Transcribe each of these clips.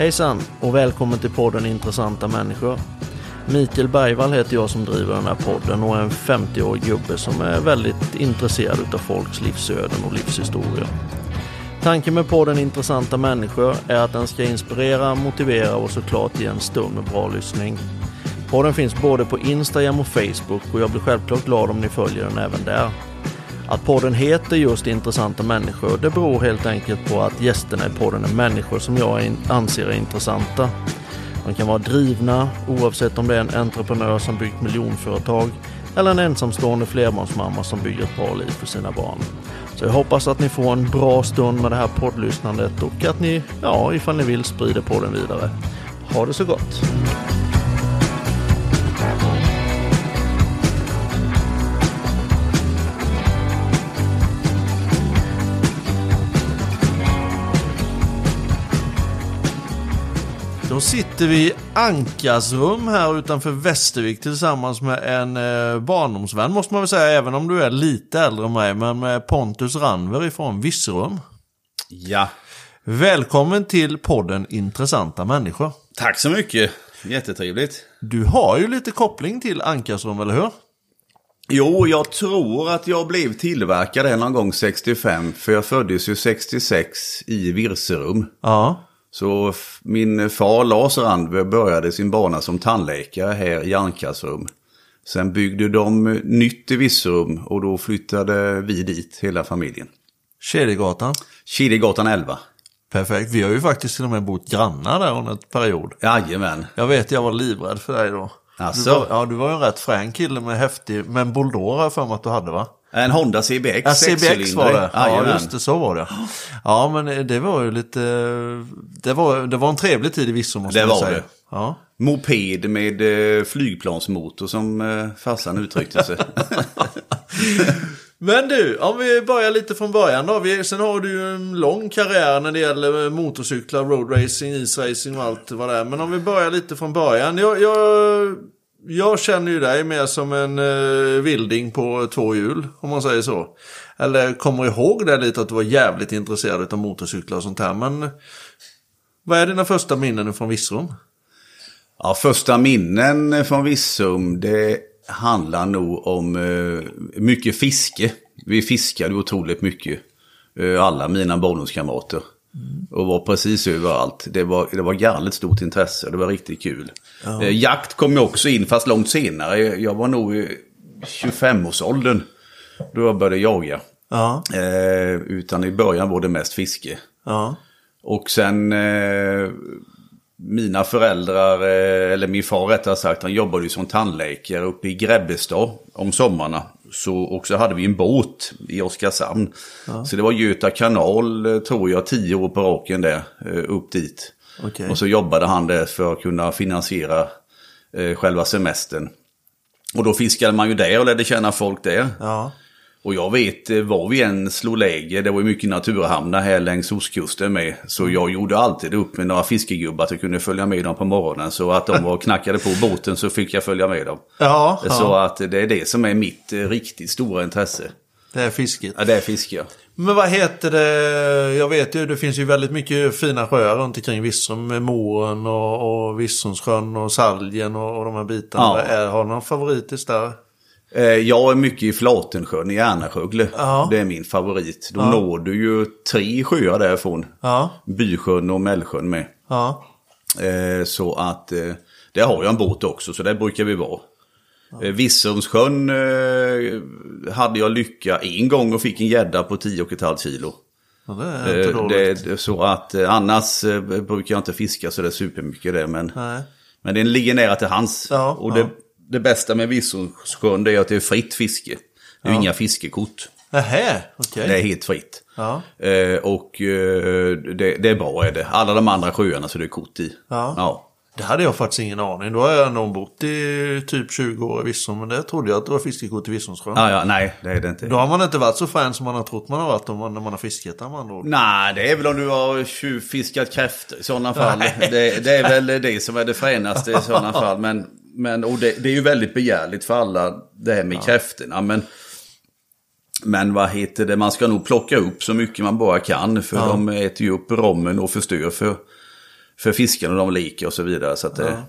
Hejsan och välkommen till podden Intressanta människor. Mikael Bergvall heter jag som driver den här podden och är en 50-årig gubbe som är väldigt intresserad av folks livsöden och livshistorier. Tanken med podden Intressanta människor är att den ska inspirera, motivera och såklart ge en stund med bra lyssning. Podden finns både på Instagram och Facebook och jag blir självklart glad om ni följer den även där. Att podden heter just Intressanta människor det beror helt enkelt på att gästerna i podden är människor som jag anser är intressanta. De kan vara drivna oavsett om det är en entreprenör som byggt miljonföretag eller en ensamstående flerbarnsmamma som bygger ett bra liv för sina barn. Så jag hoppas att ni får en bra stund med det här poddlyssnandet och att ni, ja, ifall ni vill, sprider podden vidare. Ha det så gott! Då sitter vi i Ankas rum här utanför Västervik tillsammans med en eh, barndomsvän måste man väl säga, även om du är lite äldre än mig, men med Pontus Ranver ifrån Virserum. Ja. Välkommen till podden Intressanta människor. Tack så mycket. Jättetrevligt. Du har ju lite koppling till Ankas rum, eller hur? Jo, jag tror att jag blev tillverkad en någon gång 65, för jag föddes ju 66 i Virserum. Ja. Så min far Lars Randberg började sin bana som tandläkare här i Ankarsrum. Sen byggde de nytt i Virserum och då flyttade vi dit, hela familjen. Kedjegatan. Kedjegatan 11. Perfekt. Vi har ju faktiskt till och med bott grannar där under ett period. Jajamän. Jag vet, jag var livrädd för dig då. Alltså? Du var, ja, du var ju en rätt frän kille med häftig, en har jag för mig att du hade va? En Honda CBX, Ja, CBX var det. Ja, Jajamän. just det, så var det. Ja, men det var ju lite... Det var, det var en trevlig tid i Virserum måste Det man var säga. det. Ja. Moped med eh, flygplansmotor som eh, farsan uttryckte sig. Men du, om vi börjar lite från början då. Vi, sen har du ju en lång karriär när det gäller motorcyklar, roadracing, isracing och allt vad det är. Men om vi börjar lite från början. Jag, jag, jag känner ju dig mer som en eh, vilding på två hjul, om man säger så. Eller kommer ihåg det lite att du var jävligt intresserad av motorcyklar och sånt här. Men vad är dina första minnen från Virserum? Ja, första minnen från Virserum, det handlar nog om eh, mycket fiske. Vi fiskade otroligt mycket. Eh, alla mina barndomskamrater. Och var precis överallt. Det var, det var galet stort intresse. Det var riktigt kul. Eh, jakt kom ju också in, fast långt senare. Jag var nog i 25-årsåldern. Då jag började jaga. Ja, Eh, utan i början var det mest fiske. ja, Och sen eh, mina föräldrar, eh, eller min far rättare sagt, han jobbade ju som tandläkare uppe i Grebbestad om sommarna. Så, och så hade vi en båt i Oskarshamn. Så det var Göta kanal, eh, tror jag, tio år på raken där, eh, upp dit. okej. Och så jobbade han där för att kunna finansiera eh, själva semestern. Och då fiskade man ju där och lärde känna folk där. Ja, Och jag vet eh, var vi än slog läger, det var ju mycket naturhamnar här längs ostkusten med. Så jag gjorde alltid upp med några fiskegubbar att jag kunde följa med dem på morgonen. Så att de var knackade på båten så fick jag följa med dem. ja, Så ja. att det är det som är mitt eh, riktigt stora intresse. det är fisket. Ja, det är fiske. ja. Men vad heter det? Jag vet ju, det finns ju väldigt mycket fina sjöar runt omkring Virserum. Med Moen och, och Virserumssjön och Salgen och, och de här bitarna. Ja. Är, har du någon favoritis där? Eh, Jag är mycket i Flatensjön i Järnaskövle. Ja. Det är min favorit. Då når du ju tre sjöar därifrån. Ja, Bysjön och Mällsjön med. ja, Eh, Så att eh, där har jag en båt också, så där brukar vi vara. Virserumssjön eh, hade jag lycka en gång och fick en gädda på 10,5 kilo. ja det är inte det, så att annars brukar jag inte fiska så det är supermycket där. Men, Nej. men den ligger nära till hands. Ja, och ja. det, det bästa med det är att det är fritt fiske. Det är ju inga fiskekort. Nähä, okej. Det är helt fritt. Ja. Eh, och eh, det, det är bra är det. Alla de andra sjöarna så det är kort i. Ja. ja. Det hade jag faktiskt ingen aning. Då har jag nog bott i typ 20 år i Virserum. Men det trodde jag att det var fiskekort i Virserumssjön. Ja, ja, nej, det är det inte. Då har man inte varit så frän som man har trott man har varit om man, när man har fiskat andra ord. Nej, det är väl om du har tjuvfiskat kräftor i sådana fall. Det, det är väl det som är det fränaste i sådana fall. Men, men och det, det är ju väldigt begärligt för alla det här med kräftorna. Men, men vad heter det, man ska nog plocka upp så mycket man bara kan. För de äter ju upp rommen och förstör för, för fiskarna de leker och så vidare. Så det,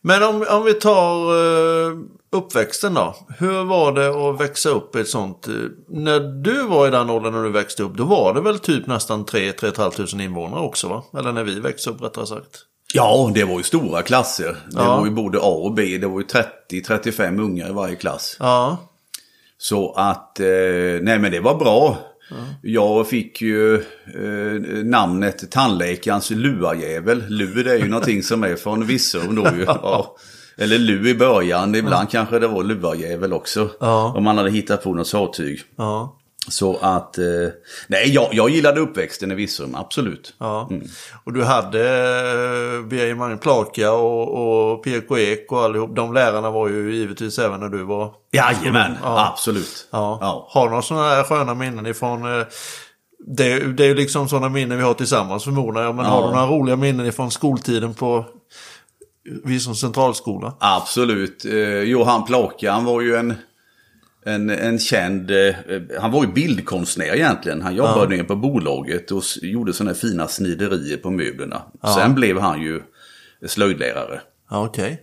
Men om, om vi tar uh, uppväxten då. Hur var det att växa upp i ett sånt? Uh, när du var i den åldern när du växte upp, då var det väl typ nästan 3-3 500 invånare också va? Eller när vi växte upp rättare sagt. Ja, det var ju stora klasser. Det Ja. var ju både A och B. Det var ju 30-35 ungar i varje klass. Ja, Så att, eh, nej men det var bra. Jag fick ju eh, namnet tandläkarens luajävel. Lu det är ju någonting som är från Virserum då ju. Ja. Eller lu i början, ibland kanske det var luajävel också. Ja. Om man hade hittat på något fartyg. ja, Så att, eh, nej jag, jag gillade uppväxten i Virserum, absolut. ja. Och du hade uh, Birger Magnus Plaka och, och PK Ek och allihop. De lärarna var ju givetvis även när du var... Jajamän, Ja. absolut. Ja. Ja. Har du några sådana här sköna minnen ifrån... eh, Det, det är ju liksom sådana minnen vi har tillsammans förmodar jag. Men Ja. har du några roliga minnen ifrån skoltiden på Virserum centralskola? Absolut. Eh, Johan Plaka, han var ju en, en, en känd... Eh, han var ju bildkonstnär egentligen. Han jobbade nere på bolaget och gjorde sådana här fina sniderier på möblerna. Sen blev han ju slöjdlärare. Ja, okej.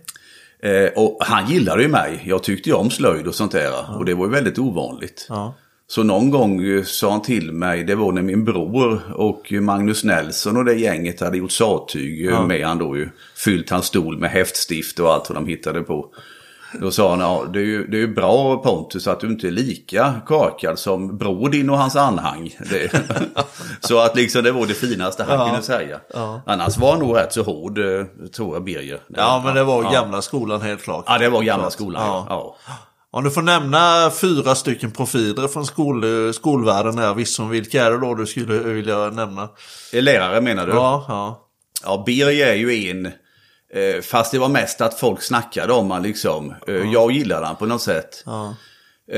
Eh, och han gillade ju mig. Jag tyckte ju om slöjd och sånt där. Och det var ju väldigt ovanligt. Ja. Så någon gång eh, sa han till mig, det var när min bror och Magnus Nelson och det gänget hade gjort sattyg eh, med han då ju. Fyllt hans stol med häftstift och allt vad de hittade på. Då sa han, ja det är ju, det är ju bra Pontus att du inte är lika korkad som bror din och hans anhang. Det, så att liksom det var det finaste han Ja. kunde säga. Ja. Annars var han nog rätt så hård, eh, tror jag, Birger. Ja, men det var ja. gamla skolan helt klart. Ja, det var gamla skolan. Ja. Ja. Om du får nämna fyra stycken profiler från skol, skolvärlden här, Virserum, vilka är det då du skulle vilja nämna? Lärare menar du? Ja, ja. Ja, Birger är ju en. Eh, fast det var mest att folk snackade om han liksom. Eh, Jag gillade han på något sätt. Ja.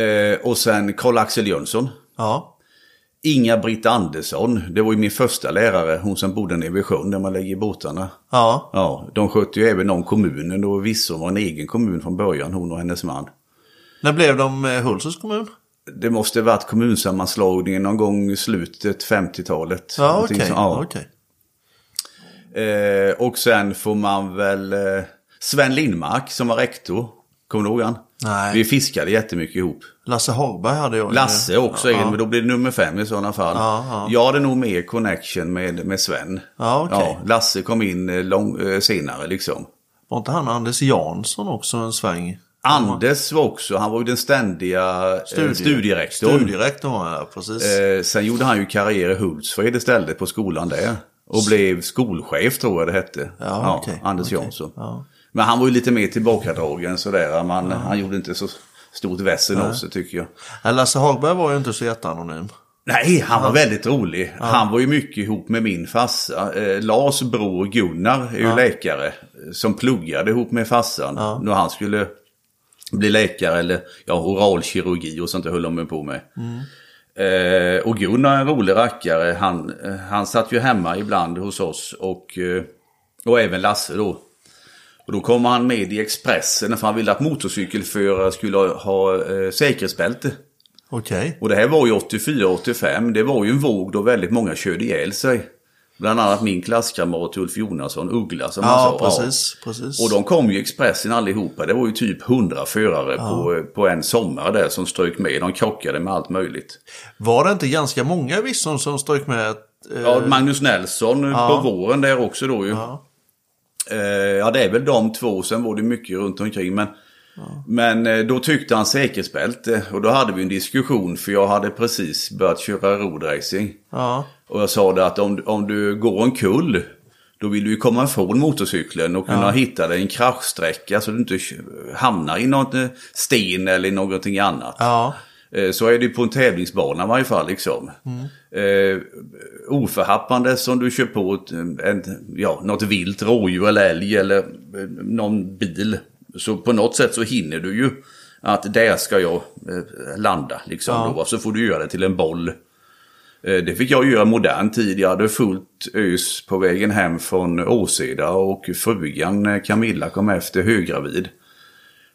Eh, och sen Karl-Axel Jönsson. Ja. Inga-Britt Andersson. Det var ju min första lärare. Hon som bodde nere vid sjön där man lägger båtarna. Ja. Ja, de skötte ju även om kommunen. Och Virserum var en egen kommun från början, hon och hennes man. När blev de Hultsfreds kommun? Det måste varit kommunsammanslagningen någon gång i slutet 50-talet. Ja, okej. så- ja. okej. Eh, och sen får man väl eh, Sven Lindmark som var rektor. Kommer du ihåg han? Nej. Vi fiskade jättemycket ihop. Lasse Hagberg hade jag. Lasse också ja. en, men då blir det nummer fem i sådana fall. Ja, ja. Jag hade nog mer connection med, med Sven. Ja, okej. Lasse kom in eh, lång, eh, senare liksom. Var inte han Anders Jansson också en sväng? Anders var också, han var ju den ständiga eh, studierektorn. Studierektorn var jag, precis. Eh, sen gjorde han ju karriär i Hultsfred istället på skolan där. Och blev skolchef tror jag det hette. Ja, okej, Anders okej. Jansson. Ja. Men han var ju lite mer tillbakadragen sådär. Man, Han gjorde inte så stort väsen av sig tycker jag. Lasse Hagberg var ju inte så jätteanonym. Nej, han var väldigt rolig. Han var ju mycket ihop med min farsa. Eh, Lars bror Gunnar är ju läkare. Som pluggade ihop med farsan. När han skulle bli läkare eller ja, oralkirurgi och sånt där höll de på med. Eh, och Gunnar är en rolig rackare. Han, han satt ju hemma ibland hos oss och, eh, och även Lasse då. Och då kom han med i Expressen för han ville att motorcykelförare skulle ha, eh, säkerhetsbälte. Okej. Och det här var ju 84-85. Det var ju en våg då väldigt många körde ihjäl sig. Bland annat min klasskamrat Ulf Jonasson, Uggla som han Ja, sa. precis. precis. Och de kom ju Expressen allihopa. Det var ju typ 100 förare på, på en sommar där som strök med. De krockade med allt möjligt. Var det inte ganska många Virserum som strök med? Eh, Ja, Magnus Nelson Ja. på våren där också då ju. ja. Eh, ja, det är väl de två. Sen var det mycket runt omkring. Men, men eh, då tyckte han säkerhetsbälte. Och då hade vi en diskussion för jag hade precis börjat köra roadracing. ja. Och jag sa det att om, om du går en kull då vill du ju komma ifrån motorcykeln och kunna hitta dig en kraschsträcka så du inte hamnar i något eh, sten eller i någonting annat. Ja. Eh, Så är det på en tävlingsbana i varje fall liksom. Eh, oförhappande som du kör på ett, en, ja, något vilt rådjur eller älg eller eh, någon bil. Så på något sätt så hinner du ju att där ska jag eh, landa liksom. Ja. Då, så får du göra det till en boll. Eh, Det fick jag göra modern tid. Jag hade fullt ös på vägen hem från Åseda och frugan eh, Camilla kom efter höggravid.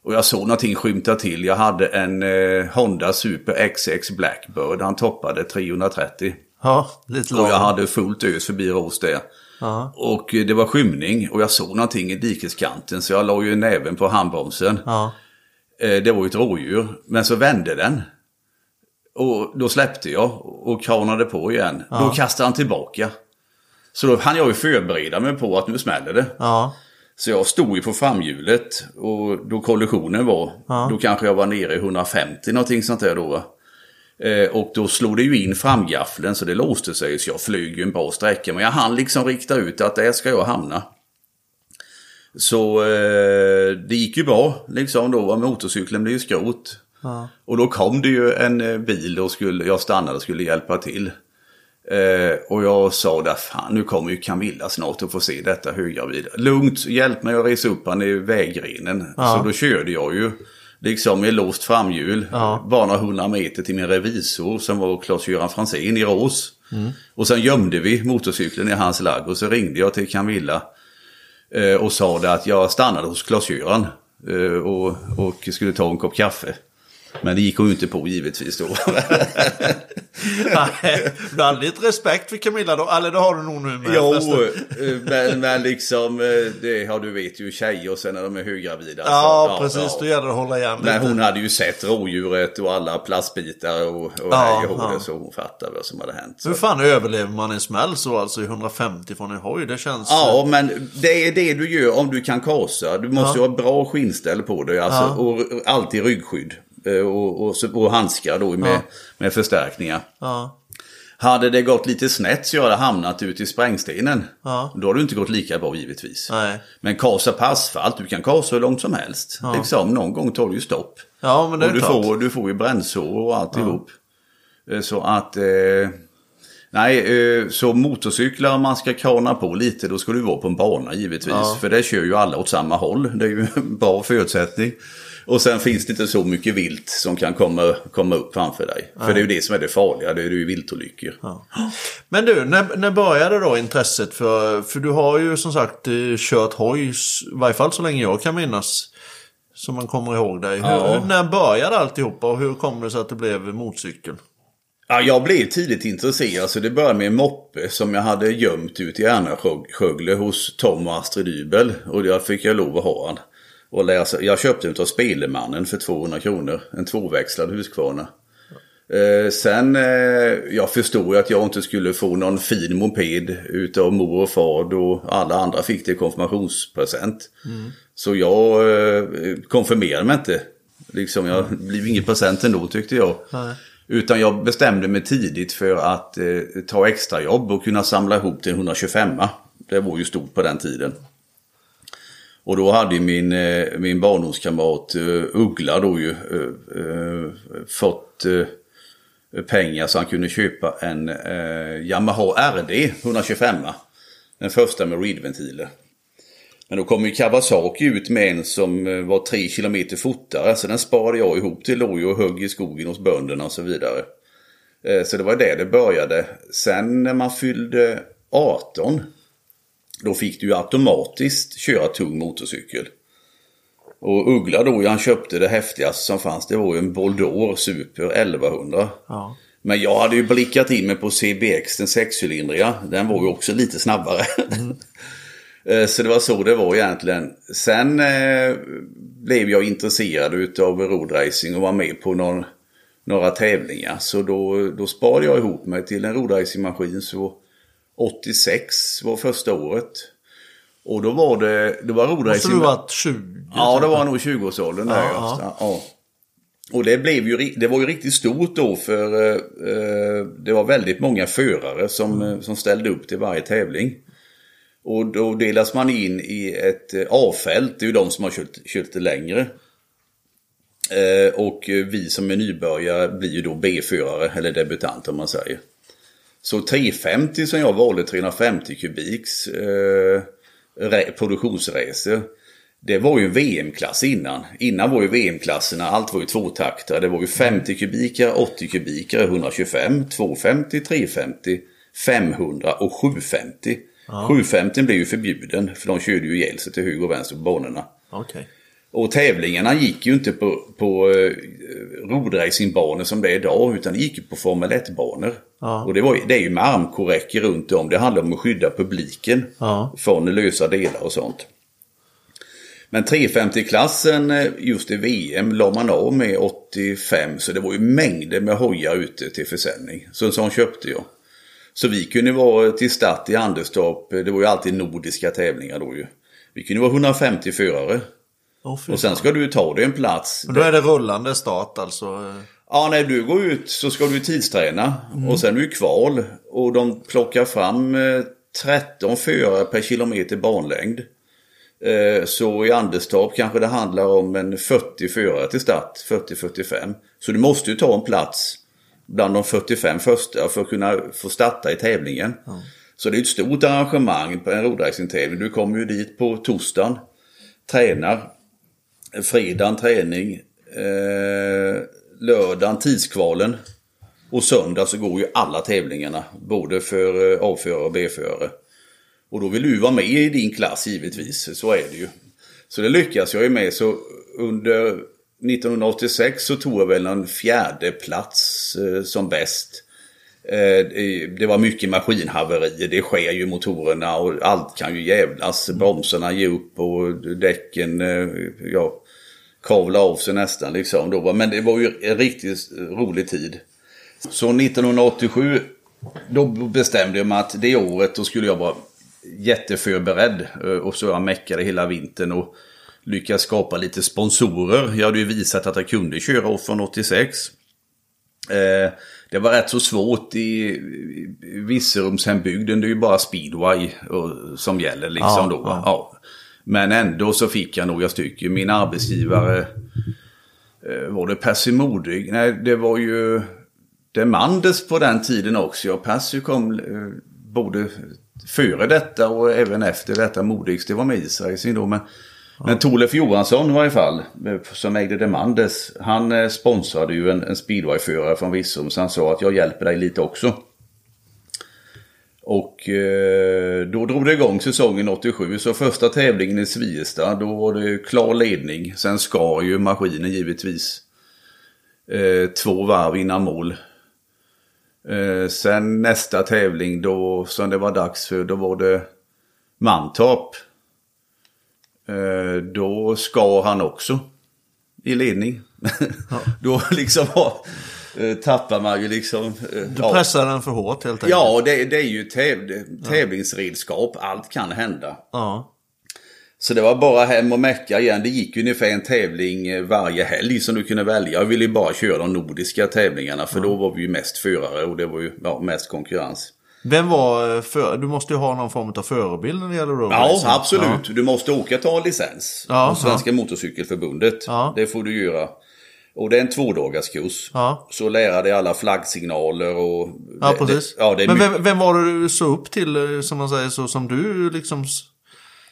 Och jag såg någonting skymta till. Jag hade en eh, Honda Super XX Blackbird. Han toppade 330. Ja, lite Och jag hade fullt ös förbi Rås där. Ja. Och det var skymning och jag såg någonting i dikeskanten så jag la ju näven på handbromsen. Ja. Eh, Det var ju ett rådjur. Men så vände den. Och då släppte jag och kranade på igen. Då kastade han tillbaka. Så då hann jag ju förbereda mig på att nu smäller det. Ja. Så jag stod ju på framhjulet och då kollisionen var, då kanske jag var nere i 150 någonting sånt där då. Eh, och då slog det ju in framgaffeln så det låste sig så jag flög ju en bra sträcka. Men jag hann liksom rikta ut att där ska jag hamna. Så eh, det gick ju bra liksom då. Motorcykeln blev ju skrot. Och då kom det ju en eh, bil och skulle, jag stannade och skulle hjälpa till. Eh, och jag sa där, fan nu kommer ju Camilla snart att få se detta höggravida. Lugnt, hjälp mig att resa upp han i vägrenen. Så då körde jag ju liksom med låst framhjul. Bara några hundra meter till min revisor som var Claes-Göran Franzén i Rås. Och sen gömde vi motorcykeln i hans lagg och så ringde jag till Camilla. Eh, och sa det att jag stannade hos Claes-Göran. Eh, och, och skulle ta en kopp kaffe. Men det gick hon ju inte på givetvis då. Nej, du har lite respekt för Camilla då? Eller det har du nog nu med Jo, eh, men, men liksom, eh, det, ja du vet ju tjejer sen när de är höggravida. Ja, så, precis. Då gäller det att hålla igen Men hon hade ju sett rådjuret och alla plastbitar och, och Ja, ja. så hon fattade vad som hade hänt. Så. Hur fan överlever man en smäll så alltså i 150 från en hoj? Det känns... Ja, men det är det du gör om du kan kasa. Du måste ju ha bra skinnställ på dig alltså, och alltid ryggskydd. Eh, Och, och, och handskar då med, med förstärkningar. Ja. Hade det gått lite snett så jag hade hamnat ute i sprängstenen. Ja. Då hade det inte gått lika bra givetvis. Nej. Men kasa på asfalt, du kan kasa hur långt som helst. Liksom, någon gång tar det ju stopp. Ja, men det är och du klart. får, du får ju brännsår och alltihop. Eh, Så att... Eh, nej, eh, så motorcyklar om man ska krana på lite, då ska du vara på en bana givetvis. För det kör ju alla åt samma håll. Det är ju en bra förutsättning. Och sen finns det inte så mycket vilt som kan komma, komma upp framför dig. För det är ju det som är det farliga, det är ju viltolyckor. Men du, när, när började då intresset för... För du har ju som sagt eh, kört hoj, i varje fall så länge jag kan minnas. Som man kommer ihåg dig. Ja. när började alltihopa och hur kom det sig att det blev motorcykel? Ja, jag blev tidigt intresserad så det började med en moppe som jag hade gömt ut i Ärnaskövle hos Tom och Astrid Dybel. Och jag fick jag lov att ha han. Och läsa. Jag köpte den av Spelemannen för 200 kronor. En tvåväxlad Husqvarna. Eh, sen, eh, jag förstod att jag inte skulle få någon fin moped utav mor och far då alla andra fick det i konfirmationspresent. Så jag eh, konfirmerade mig inte. Liksom, jag blev ingen present ändå tyckte jag. Nej. Utan jag bestämde mig tidigt för att eh, ta extrajobb och kunna samla ihop till en 125 Det var ju stort på den tiden. Och då hade min, eh, min barndomskamrat eh, Uggla då ju eh, fått pengar så han kunde köpa en Yamaha RD 125 Den första med reedventiler. Men då kom ju Kawasaki ut med en som var tre kilometer fortare. Så den sparade jag ihop till låg och högg i skogen hos bönderna och så vidare. Så det var där det började. Sen när man fyllde 18. Då fick du ju automatiskt köra tung motorcykel. Och Uggla då, han köpte det häftigaste som fanns. Det var ju en Boldor Super 1100. Ja. Men jag hade ju blickat in mig på CBX, den sexcylindriga. Den var ju också lite snabbare. Eh, Så det var så det var egentligen. Sen eh, blev jag intresserad av roadracing och var med på någon, några tävlingar. Så då, då sparade jag ihop mig till en roadracingmaskin. Så 86 var första året. Och då var det, det var Måste roadracing. du varit 20? Ja, det var nog 20-årsåldern där. Ja, Ja. Och det, blev ju, det var ju riktigt stort då för eh, eh, det var väldigt många förare som, eh, som ställde upp till varje tävling. Och då delas man in i ett eh, A-fält, det är ju de som har kört, kört det längre. Eh, och vi som är nybörjare blir ju då B-förare, eller debutant om man säger. Så 350 som jag valde, 350 kubiks eh, produktionsracer. Det var ju VM-klass innan. Innan var ju VM-klasserna, allt var ju tvåtaktare. Det var ju 50 kubikare, 80 kubikare, 125, 250, 350, 500 och 750. 750 blev ju förbjuden för de körde ju ihjäl sig till höger och vänster på banorna. Okej. Och tävlingarna gick ju inte på, på uh, rodracingbanor som det är idag utan det gick på Formel 1-banor. Ja. Och det, var, det är ju med armkorräcker runt om. Det handlar om att skydda publiken Ja. från lösa delar och sånt. Men 350-klassen eh, just i VM la man av med 85 så det var ju mängder med hojar ute till försäljning. Så en sån köpte jag. Så vi kunde vara till start i Anderstorp, det var ju alltid nordiska tävlingar då ju. Vi kunde vara 150 förare. Fy Och sen ska du ta dig en plats. Men då är det rullande start alltså? eh. Ja, när du går ut så ska du tidsträna. Och sen är du kval. Och de plockar fram eh, 13 förare per kilometer banlängd. Eh, Så i Anderstorp kanske det handlar om en 40 förare till start, 40-45. Så du måste ju ta en plats bland de 45 första för att kunna få starta i tävlingen. Så det är ett stort arrangemang på en rodracingtävling. Du kommer ju dit på torsdagen, tränar, fredagen träning, eh, lördagen tidskvalen och söndag så går ju alla tävlingarna. Både för eh, A-förare och B-förare. Och då vill du vara med i din klass givetvis, så är det ju. Så det lyckas jag ju med. Så under 1986 så tog jag väl en fjärde plats eh, som bäst. Eh, det- var mycket maskinhaverier, det sker ju motorerna och allt kan ju jävlas. Bromsarna ger upp och däcken, eh, ja, kavlar av sig nästan liksom. Då. Men det var ju en riktigt rolig tid. Så 1987 då bestämde jag mig att det året då skulle jag vara jätteförberedd. Eh, och så jag meckade hela vintern och lyckades skapa lite sponsorer. Jag hade ju visat att jag kunde köra off från 86. Eh, det var rätt så svårt i Virserumshembygden. Det är ju bara speedway som gäller liksom Ja, då. ja. Ja. Men ändå så fick jag några stycken. Min arbetsgivare eh, var det Percy Modig? Nej, det var ju Demanders på den tiden också. Ja, Percy kom eh, både före detta och även efter detta Modigs. Det var med Israel då. Men, men Torleif Johansson i varje fall, som ägde Demanders, han eh, sponsrade ju en, en speedwayförare från Vissum. Så han sa att jag hjälper dig lite också. Och eh, då drog det igång säsongen 87. Så första tävlingen i Sviesta, då var det klar ledning. Sen skar ju maskinen givetvis. Eh, två varv innan mål. Eh, sen nästa tävling då, som det var dags för, då var det Mantorp. Eh, då skar han också i ledning. då liksom eh, tappar man ju liksom... Eh, Du ja. pressar den för hårt helt enkelt? Ja, det, det är ju täv, tävlingsredskap. Allt kan hända. Ja. Så det var bara hem och mecka igen. Det gick ungefär en tävling varje helg som du kunde välja. Jag ville ju bara köra de nordiska tävlingarna för då var vi ju mest förare och det var ju ja, mest konkurrens. Vem var eh, för... Du måste ju ha någon form av förebild när det gäller road Ja, racing. absolut. Du måste åka ta licens. Ja, Ja, Svenska Motorcykelförbundet. Ja. Det får du göra. Och det är en tvådagarskurs. Ja. Så lära dig alla flaggsignaler och... Ja, det- precis. Det, ja, det Men mycket... vem, vem var det du såg upp till, eh, som man säger, så som du liksom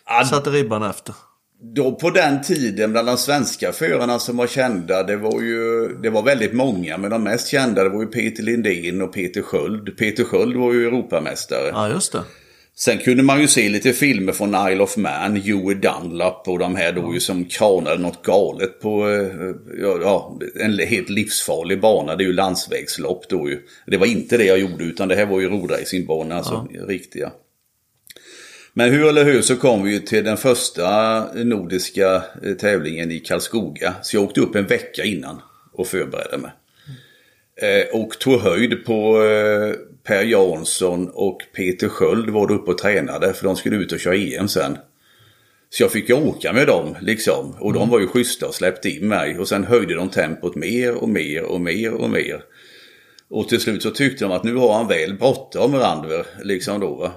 Ja, satte ribban efter? Då på den tiden bland de svenska förarna som var kända, det var ju det var väldigt många. Men de mest kända det var ju Peter Lindén och Peter Sköld. Peter Sköld var ju Europamästare. Ja, just det. Sen kunde man ju se lite filmer från Isle of Man, Huey Dunlap och de här då ju som kranade något galet på eh, ja, ja, en helt livsfarlig bana. Det är ju landsvägslopp då ju. Det var inte det jag gjorde utan det här var ju rodracingbana, alltså riktiga. Men hur eller hur så kom vi ju till den första nordiska eh, tävlingen i Karlskoga. Så jag åkte upp en vecka innan och förberedde mig. Eh, och tog höjd på eh, Per Jansson och Peter Sköld var då uppe och tränade för de skulle ut och köra EM sen. Så jag fick ju åka med dem liksom. Och de var ju schyssta och släppte in mig. Och sen höjde de tempot mer och mer och mer och mer. Och till slut så tyckte de att nu har han väl bråttom Randver. Liksom då va.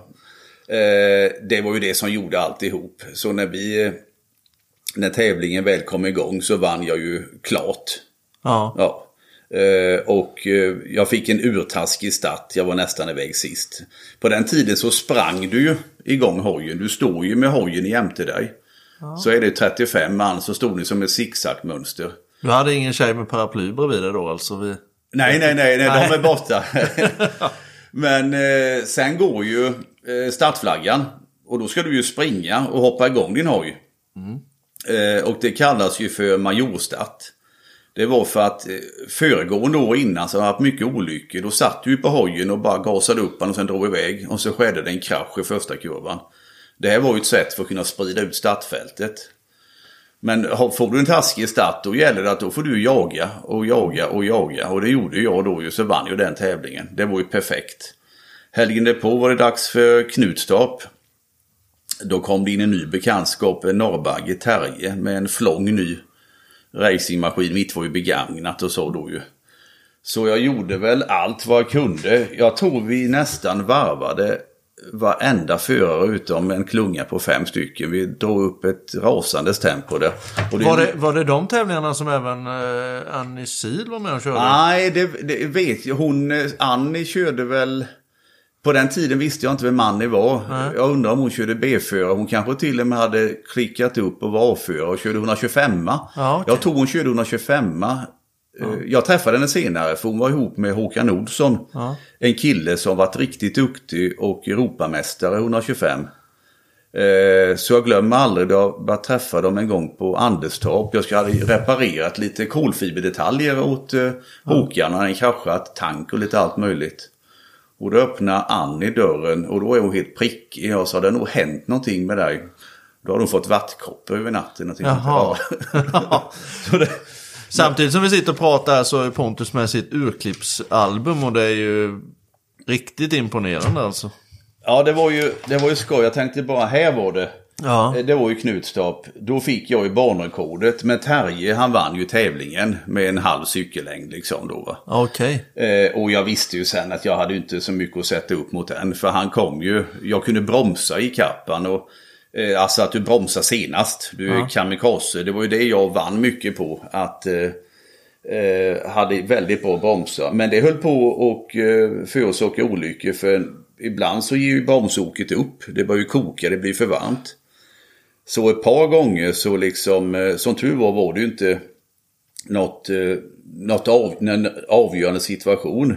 Eh, det var ju det som gjorde alltihop. Så när vi... När tävlingen väl kom igång så vann jag ju klart. Ja. Ja. Eh, och eh, jag fick en urtaskig start. Jag var nästan iväg sist. På den tiden så sprang du ju igång hojen. Du står ju med hojen jämte dig. Så är det 35 man så stod ni som ett zigzagmönster. Du hade ingen tjej med paraply bredvid dig då alltså? Vi... Nej, nej, nej, nej, de är borta. Men eh, sen går ju Eh, startflaggan. Och då ska du ju springa och hoppa igång din hoj. Mm. och det kallas ju för majorstart. Det var för att eh, föregående år innan så har det haft mycket olyckor. Då satt du på hojen och bara gasade upp den och sen drog iväg. Och så skedde det en krasch i första kurvan. Det här var ju ett sätt för att kunna sprida ut startfältet. Men får du en taskig start då gäller det att då får du jaga och jaga och jaga. Och det gjorde jag då ju så vann jag den tävlingen. Det var ju perfekt. Helgen därpå var det dags för Knutstorp. Då kom det in en ny bekantskap, en norrbagge, Terje, med en flång ny racingmaskin. Mitt var ju begagnat och så då ju. Så jag gjorde väl allt vad jag kunde. Jag tror vi nästan varvade varenda förare utom en klunga på fem stycken. Vi drog upp ett rasandes tempo där. Det var, det, var det de tävlingarna som även eh, Annie Sil var med och körde? Nej, det, det vet jag. Hon, eh, Annie körde väl... På den tiden visste jag inte vem Annie var. Nej. Jag undrar om hon körde B-förare. Hon kanske till och med hade klickat upp och var A-förare och körde 125. Ja, okay. Jag tror hon körde 125. Ja. Eh, jag träffade henne senare för hon var ihop med Håkan Olsson. Ja. En kille som varit riktigt duktig och Europamästare 125. Eh, så jag glömmer aldrig jag bara träffade dem en gång på Anderstorp. Jag skulle ha reparerat lite kolfiberdetaljer åt eh, Håkan. Han hade kraschat tank och lite allt möjligt. Och då öppnar Annie dörren och då är hon helt prickig. Jag sa det har nog hänt någonting med dig. Då har hon fått vattkoppor över natten. Jaha. det, Samtidigt som vi sitter och pratar så är Pontus med sitt urklippsalbum och det är ju riktigt imponerande alltså. Ja, det var ju, det var ju skoj. Jag tänkte bara, här var det. Ja. Eh, det var ju Knutstorp. Då fick jag ju banrekordet. Men Terje han vann ju tävlingen med en halv cykellängd liksom då va. Okej. Okay. Eh, och jag visste ju sen att jag hade inte så mycket att sätta upp mot den. För han kom ju, jag kunde bromsa i kappan och Eh, alltså att du bromsar senast. Du är ja. kamikaze. Det var ju det jag vann mycket på. Att eh, eh hade väldigt bra bromsar. Men det höll på att eh, förorsaka olyckor. För ibland så ger ju bromsoket upp. Det börjar ju koka, det blir för varmt. Så ett par gånger så liksom, eh, som tur var var det ju inte något, något av, avgörande situation.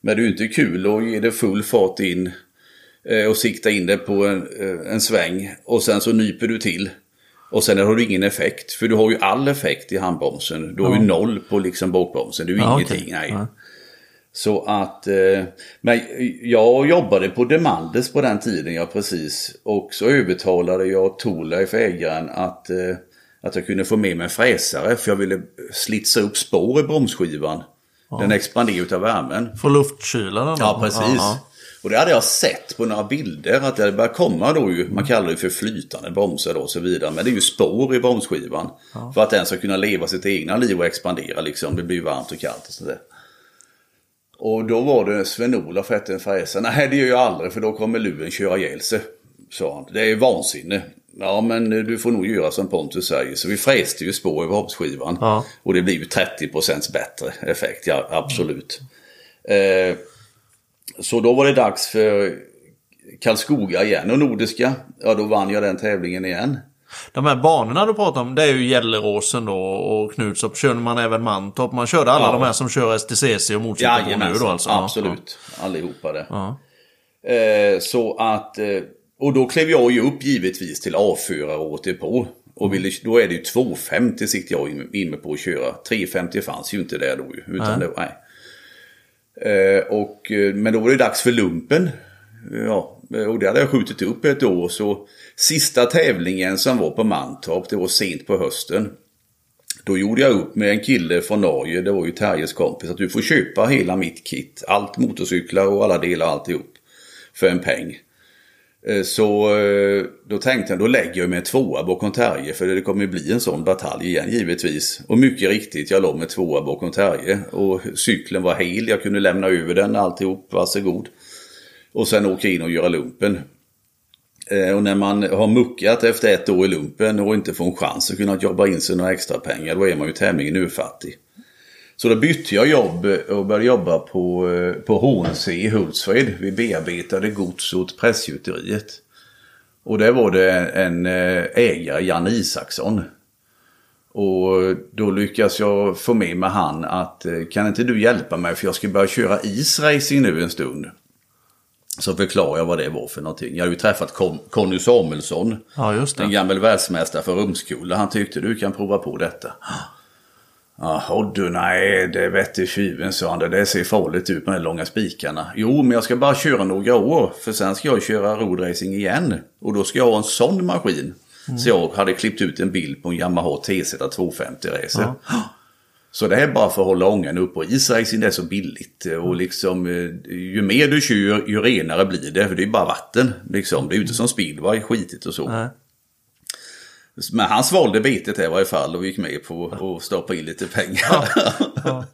Men det är ju inte kul att ge det full fart in Eh, och sikta in det på en, eh, en sväng och sen så nyper du till. Och sen har du ingen effekt. För du har ju all effekt i handbromsen. Du har ja. ju noll på liksom bakbromsen. Du är ja, ingenting. Okay. Nej. Ja. Så att, eh, men jag jobbade på Demandes på den tiden, jag precis. Och så övertalade jag Torleif, ägaren, att, att jag kunde få med mig en fräsare. För jag ville slitsa upp spår i bromsskivan. Ja. Den expanderar av värmen. Få luftkyla den? Ja, precis. Ja, och det hade jag sett på några bilder att det börjar komma då ju, man kallar det för flytande bromsar då och så vidare. Men det är ju spår i bromsskivan. Ja. För att den ska kunna leva sitt egna liv och expandera liksom. Det blir varmt och kallt och sådär. Och då var det Sven-Olof hette en fräsa. Nej det gör jag aldrig för då kommer luren köra ihjäl sig. Sa han. Det är vansinne. Ja men du får nog göra som Pontus säger. Så vi fräste ju spår i bromsskivan. Ja. Och det blir ju 30% bättre effekt, ja absolut. Mm. Eh, så då var det dags för Karlskoga igen och Nordiska. Ja, då vann jag den tävlingen igen. De här banorna du pratar om, det är ju Gelleråsen då och Knutstorp. Körde man även Mantorp? Man körde alla ja. de här som kör STCC och motorcykel nu då alltså? Absolut, ja. allihopa det. Ja. Eh, så att, eh, och då klev jag ju upp givetvis till A4 året på. Och ville, då är det ju 250 sitter jag inne på att köra. 350 fanns ju inte där då ju. Utan nej. Det, nej. Eh, och, eh, men då var det dags för lumpen. Ja, Eh, och det hade jag skjutit upp ett år. Så sista tävlingen som var på Mantorp, det var sent på hösten. Då gjorde jag upp med en kille från Norge, det var ju Terjes kompis, att du får köpa hela mitt kit. Allt motorcyklar och alla delar alltihop. För en peng. Eh, så eh, då tänkte jag, då lägger jag mig en tvåa bakom Terje för det kommer bli en sån batalj igen givetvis. Och mycket riktigt, jag låg med tvåa bakom Terje. Och cykeln var hel, jag kunde lämna över den alltihop, varsågod. Och sen åka in och göra lumpen. Eh, och när man har muckat efter ett år i lumpen och inte får en chans att kunna jobba in sig några extra pengar, då är man ju tämligen urfattig. Så då bytte jag jobb och började jobba på, eh, på HNC i Hultsfred. Vi bearbetade gods åt pressgjuteriet. Och där var det en eh, ägare, Jan Isaksson. Och då lyckas jag få med mig han att kan inte du hjälpa mig för jag ska börja köra isracing nu en stund. Så förklarade jag vad det var för någonting. Jag hade ju träffat Con Conny Samuelsson. Ja, just det. En gammal världsmästare för rumskola. Han tyckte du kan prova på detta. Jaha du, nej det vette tjuven sa han. Det där ser farligt ut med de långa spikarna. Jo, men jag ska bara köra några år. För sen ska jag köra roadracing igen. Och då ska jag ha en sån maskin. Mm. Så jag hade klippt ut en bild på en Yamaha TZ 250 racer. Ja. Så det är bara för att hålla ångan uppe och isracing är så billigt. Och liksom ju mer du kör ju renare blir det. För det är bara vatten. Liksom. Det är ju inte som speedway, skitigt och så. Nej. Men han svalde bitet i varje fall och gick med på att stoppa in lite pengar. Ja,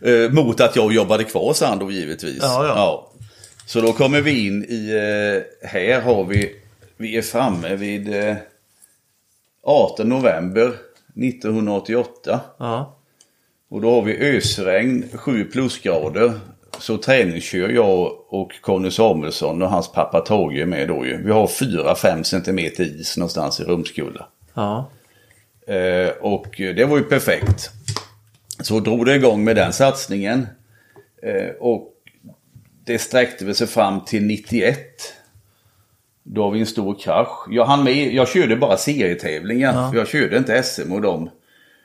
ja. Eh, mot att jag jobbade kvar sa han då givetvis. Ja. Så då kommer vi in i, eh, här har vi, vi är framme vid 18 eh, november 1988. Och då har vi ösregn, 7 plusgrader. Så träningskör jag och Conny Samuelsson och hans pappa Tage med då ju. Vi har 4-5 cm is någonstans i Rumskulla. Ja. Eh, och det var ju perfekt. Så drog det igång med den satsningen. Eh, och det sträckte väl sig fram till 91. Då har vi en stor krasch. Jag, hann med, jag körde bara serietävlingar. Ja. Jag körde inte SM och dem.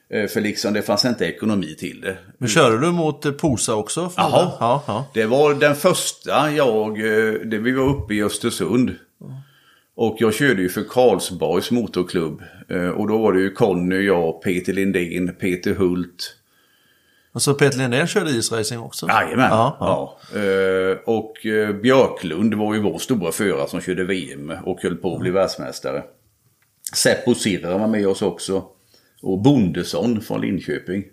Eh, för liksom det fanns inte ekonomi till det. Men körde du mot eh, Posa också? Jaha. Ja, ja. Det var den första jag, eh, det vi var uppe i Östersund. Och jag körde ju för Karlsborgs motorklubb. Och då var det ju Conny, jag, Peter Lindén, Peter Hult. Och så Peter Lindén körde isracing också? Jajamän. Ja, ja. ja. Och Björklund var ju vår stora förare som körde VM och höll på att bli världsmästare. Seppo Sirra var med oss också. Och Bondesson från Linköping.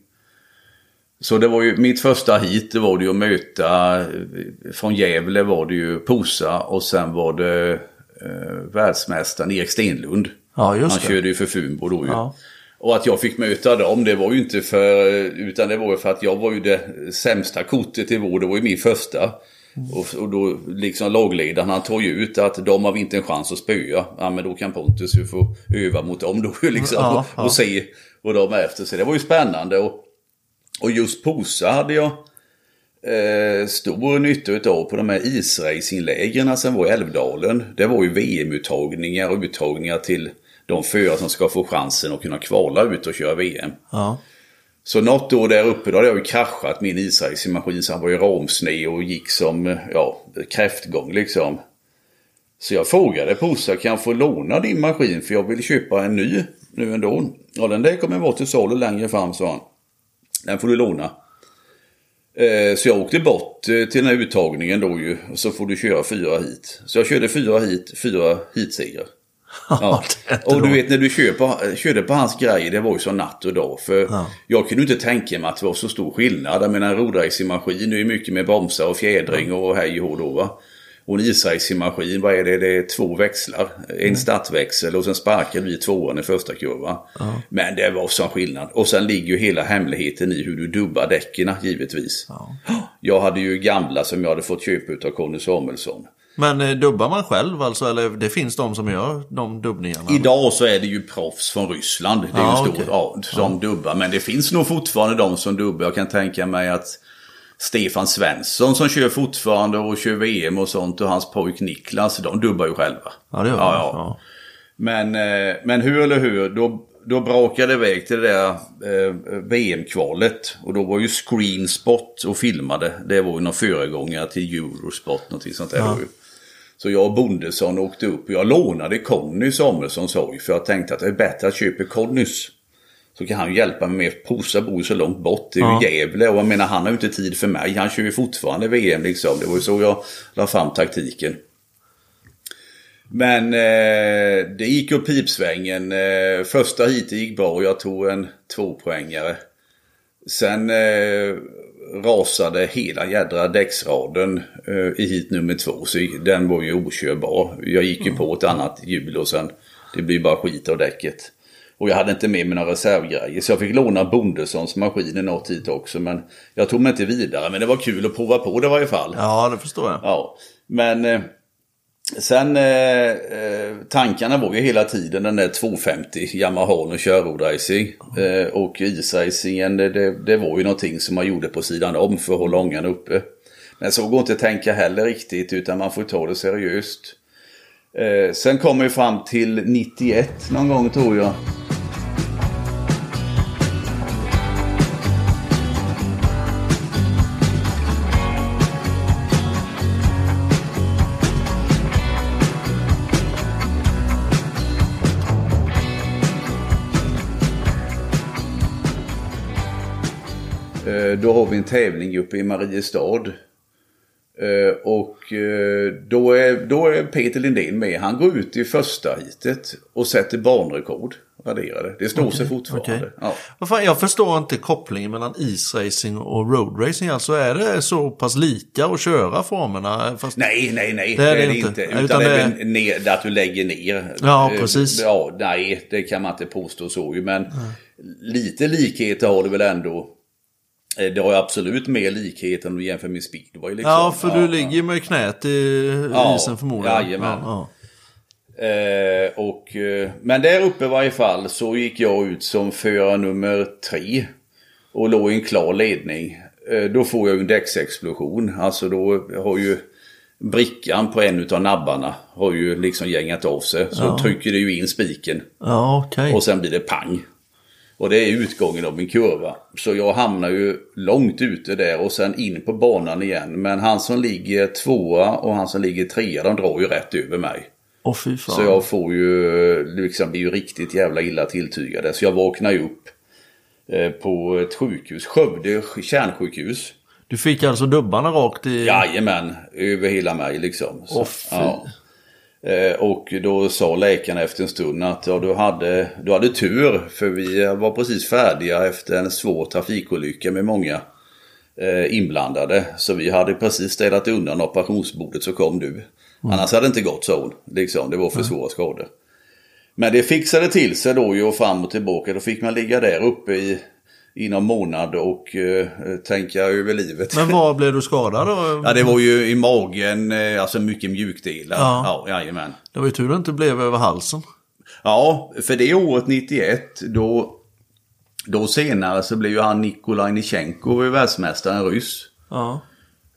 Så det var ju mitt första hit, det var det ju att möta, från Gävle var det ju Posa och sen var det eh, världsmästaren Erik Stenlund. Ja, just Han det. körde ju för Funbo då ju. Ja. Och att jag fick möta dem, det var ju inte för... Utan det var ju för att jag var ju det sämsta kortet i vår. Det var ju min första. Och, och, då liksom lagledaren han tar ju ut att de har inte en chans att spöa. Ja men då kan Pontus ju få öva mot dem då liksom. Ja, ja. Och, se vad de är efter. Så det var ju spännande. Och, och just Posa hade jag eh, stor nytta av på de här isracinglägren som var i Älvdalen. Det var ju VM-uttagningar och uttagningar till de förare som ska få chansen att kunna kvala ut och köra VM. Ja. Så något år där uppe då hade jag ju kraschat min isracingmaskin så han var ju ramsned och gick som ja, kräftgång liksom. Så jag frågade Posa, kan jag få låna din maskin för jag vill köpa en ny nu ändå. Ja den där kommer vara till salu längre fram sa han. Den får du låna. Eh, så jag åkte bort eh, till den här uttagningen då ju. Och så får du köra fyra hit. Så jag körde fyra hit, fyra hitsegrar. Ja. och du vet när du kör på, körde på hans grejer, det var ju så natt och dag. För ja. jag kunde inte tänka mig att det var så stor skillnad. Jag menar en rodracingmaskin är ju mycket med bromsar och fjädring och hej och då va. Och en isracingmaskin, vad är det? Det är två växlar. En mm. startväxel och sen sparkar vi tvåan i första kurvan. Ja. Men det var sån skillnad. Och sen ligger ju hela hemligheten i hur du dubbar däcken givetvis. Ja. Jag hade ju gamla som jag hade fått köpa av Conny Samuelsson. Men eh, dubbar man själv alltså? Eller det finns de som gör de dubbningarna? Idag så är det ju proffs från Ryssland. Det är ja, ju stor, okay. ja, som ja. dubbar. Men det finns nog fortfarande de som dubbar. Jag kan tänka mig att Stefan Svensson som kör fortfarande och kör VM och sånt och hans pojk Niklas, de dubbar ju själva. Ja, det gör ja, ja. ja. Men, eh, men hur eller hur, då, då brakade det iväg till det där eh, VM-kvalet. Och då var ju Screenspot och filmade. Det var ju någon föregångare till Eurospot, någonting sånt där. Ja. Så jag och Bondesson åkte upp och jag lånade Conny Samuelssons hoj. För jag tänkte att det är bättre att köpa Connys. Så kan han hjälpa mig med. Posa bor ju så långt bort. Det är ja. ju Gävle och jag menar han har ju inte tid för mig. Han kör ju fortfarande VM liksom. Det var ju så jag la fram taktiken. Men eh, det gick upp pipsvängen. Eh, första heatet gick bra och jag tog en tvåpoängare. Sen eh, rasade hela jädra däcksraden eh, i hit nummer två. Så den var ju okörbar. Jag gick ju mm. på ett annat hjul och sen det blir bara skit av däcket. Och jag hade inte med mig några reservgrejer. Så jag fick låna Bondessons maskin i något tid också. Men jag tog mig inte vidare. Men det var kul att prova på det i varje fall. Ja, det förstår jag. Ja. Men eh, sen eh, eh, tankarna var ju hela tiden den där 250 Yamaha och körrodracing. Eh, och isracingen det, det, det var ju någonting som man gjorde på sidan om för att hålla ångan uppe. Men så går inte att tänka heller riktigt utan man får ta det seriöst. Eh, sen kommer vi fram till 91 någon gång tror jag. Då har vi en tävling uppe i Mariestad. Eh, Och eh, då är, då är Peter Lindén med. Han går ut i första hitet och sätter banrekord. Raderade. Det står sig fortfarande. okej. Ja. Vad fan, jag förstår inte kopplingen mellan isracing och roadracing. Alltså är det så pass lika att köra formerna? Fast... Nej, nej, nej. Det är det inte. inte. Utan Utan, det är det- ner, att du lägger ner. Ja, precis. Ja, nej, det kan man inte påstå så ju. Men lite likheter har det väl ändå. Eh, Det har ju absolut mer likheter om du jämför med speedway. Liksom. Ja, för du ligger ju med knät i Ja, isen förmodligen. jajamän. Ja, Eh, och, eh, men där uppe i varje fall så gick jag ut som förare nummer tre. Och låg i en klar ledning. Eh, då får jag en däcksexplosion. Alltså då har ju brickan på en utav nabbarna har ju liksom gängat av sig. Så trycker det ju in spiken. ja. ja okej. Och sen blir det pang. Och det är utgången av min kurva. Så jag hamnar ju långt ute där och sen in på banan igen. Men han som ligger tvåa och han som ligger trea de drar ju rätt över mig. Fan. Så jag får ju, liksom blir ju riktigt jävla illa tilltygade. Så jag vaknar ju upp eh, på ett sjukhus, Skövde kärnsjukhus. Du fick alltså dubbarna rakt i... Jajamän, över hela mig liksom. Så, Åh, fy. Eh, Och då sa läkaren efter en stund att ja, du, hade, du hade tur för vi var precis färdiga efter en svår trafikolycka med många eh, inblandade. Så vi hade precis städat undan operationsbordet så kom du. Annars hade det inte gått så hon. Liksom, det var för svåra skador. Men det fixade till sig då ju och fram och tillbaka. Då fick man ligga där uppe i, i någon månad och eh, tänka över livet. Men var blev du skadad då? Ja, det var ju i magen, eh, alltså mycket mjukdelar. Ja. Ja, jajamän. Det var ju tur det inte blev över halsen. Ja, för det året 91, då, då senare så blev ju han Nikolaj Nichenko världsmästare, en ryss. Ja.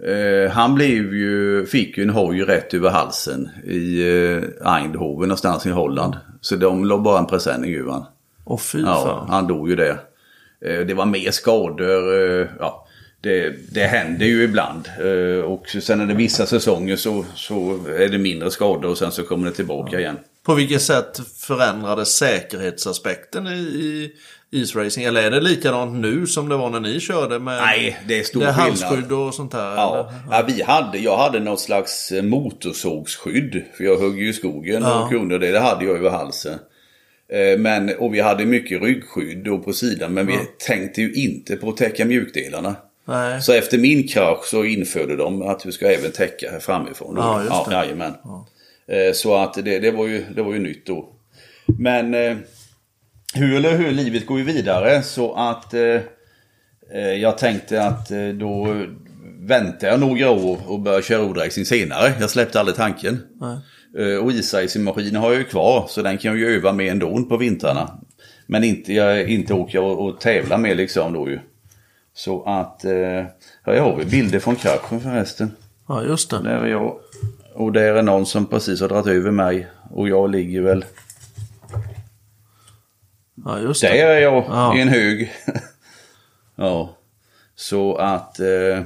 Eh, han blev ju, fick ju en hoj rätt över halsen i eh, Eindhoven någonstans i Holland. Så de la bara en presenning över han. Åh fy Ja, fan. han dog ju där. Eh, Det var mer skador. eh, Ja, det, det händer ju ibland. Eh, Och sen är det vissa säsonger så, så är det mindre skador och sen så kommer det tillbaka igen. På vilket sätt förändrades säkerhetsaspekten i, i isracing? Eller är det likadant nu som det var när ni körde med Nej, det är stor det halsskydd och sånt där? Ja, ja, vi hade, jag hade något slags motorsågsskydd. För jag högg ju i skogen Ja. och kunde det. Det hade jag över halsen. Eh, Men, och vi hade mycket ryggskydd då på sidan. Men vi tänkte ju inte på att täcka mjukdelarna. Nej. Så efter min krasch så införde de att vi ska även täcka här framifrån. Ja, just det. Ja, jajamän. Eh, Så att det, det, var ju, det var ju nytt då. Men eh, hur eller hur, livet går ju vidare. Så att jag tänkte att då väntar jag några år och börjar köra rodracing senare. Jag släppte aldrig tanken. Nej. Eh, Och isracingmaskinen har jag ju kvar så den kan jag ju öva med ändå på vintrarna. Men inte, jag, inte åka och, och tävla med liksom då ju. Så att, eh, jag har väl bilder från kraschen förresten. Ja, just det. Där är jag. Och där är någon som precis har dragit över mig. Och jag ligger väl, Ja, just där det. är jag Ja. i en hög. ja, så att... Eh,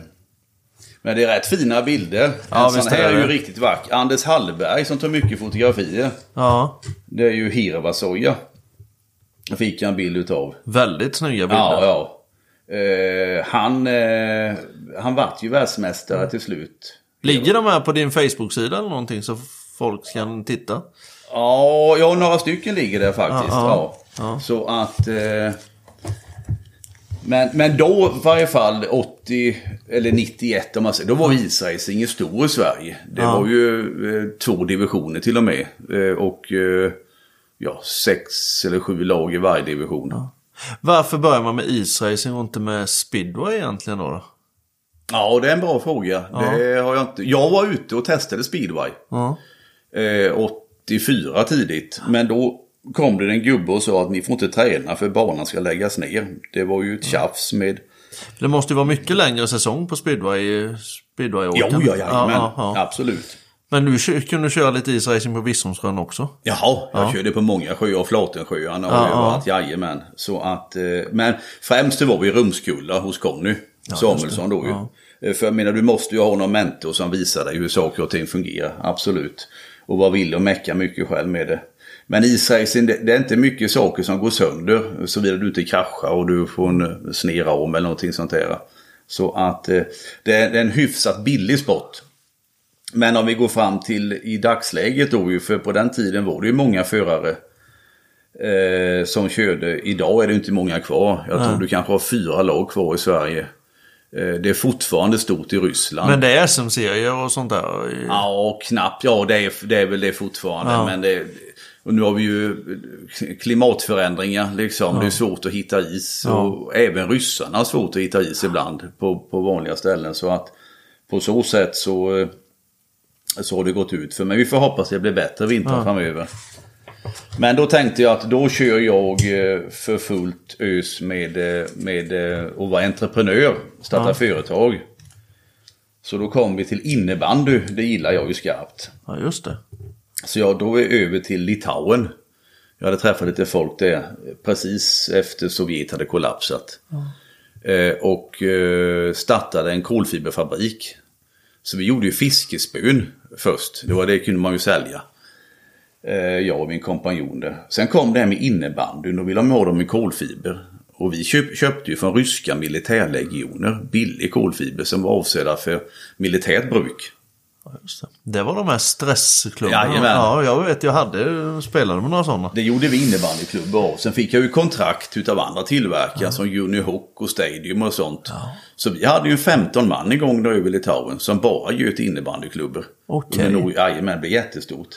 men det är rätt fina bilder. Ja, en sån här är ju riktigt vacker. Anders Hallberg som tar mycket fotografier. Ja, Det är ju Hirvasoja. Fick jag en bild utav. väldigt snygga bilder. Ja, ja. Eh, han, eh, han vart ju världsmästare till slut. Ligger de här på din Facebook-sida eller någonting så folk kan titta? Ja, ja, några stycken ligger där faktiskt. Ja, Ja, ja. Så att... Eh, men, men då i varje fall 80 eller 91 om man säger. Då var isracing stor i Sverige. Det Ja. var ju eh, två divisioner till och med. Eh, och eh, ja, sex eller sju lag i varje division. Varför börjar man med isracing och inte med speedway egentligen då? Ja, det är en bra fråga. Det har jag, inte. jag var ute och testade speedway. Ja. Eh, 84 tidigt. Men då kom det en gubbe och sa att ni får inte träna för banan ska läggas ner. Det var ju ett tjafs med Det måste ju vara mycket längre säsong på speedway, speedway Jo, ja, ja, absolut. Men du kunde köra lite isracing på Visumsjön också? Jaha, jag körde på många sjöar, Flatensjöarna och överallt, jajamän. Så att, eh, men främst det var vi Rumskulla hos Conny Samuelsson då ju. Eh, För jag menar, du måste ju ha någon mentor som visar dig hur saker och ting fungerar, absolut. Och vara villig att mecka mycket själv med det. Men isracing, det, det är inte mycket saker som går sönder, såvida du inte kraschar och du får en sned om eller någonting sånt där. Så att eh, det är, det är en hyfsat billig sport. Men om vi går fram till i dagsläget då ju, för på den tiden var det ju många förare eh, som körde. Idag är det inte många kvar. Jag tror du kanske har fyra lag kvar i Sverige. Eh, det är fortfarande stort i Ryssland. Men det är SM-serier och sånt där? Ja, knappt. Ja, det är, det är väl det fortfarande. Ja. Men det, och nu har vi ju klimatförändringar liksom. Det är svårt att hitta is. Och även ryssarna har svårt att hitta is ibland på, på vanliga ställen. Så att på så sätt så, eh, så har det gått ut för. Men vi får hoppas det blir bättre vintrar framöver. Men då tänkte jag att då kör jag eh, för fullt ös med, eh, med eh, att vara entreprenör, starta företag. Så då kom vi till innebandy, det gillar jag ju skarpt. Ja, just det. Så jag drog över till Litauen. Jag hade träffat lite folk där precis efter Sovjet hade kollapsat. Eh, och eh, startade en kolfiberfabrik. Så vi gjorde ju fiskespön först. Det var det kunde man ju sälja. Eh, jag och min kompanjon där. Sen kom det här med innebandyn och ville ha dem i kolfiber. Och vi köp, köpte ju från ryska militärlegioner billig kolfiber som var avsedda för militärt bruk. Ja, just det. det var de här stressklubbarna. Ja, jag vet. Jag hade spelade med några sådana. Det gjorde vi innebandyklubbar av. Sen fick jag ju kontrakt utav andra tillverkare som Unihoc och Stadium och sånt. Så vi hade ju 15 man igång då över Litauen som bara göt innebandyklubbor. Okej. Nor- Jajamän, det blev jättestort.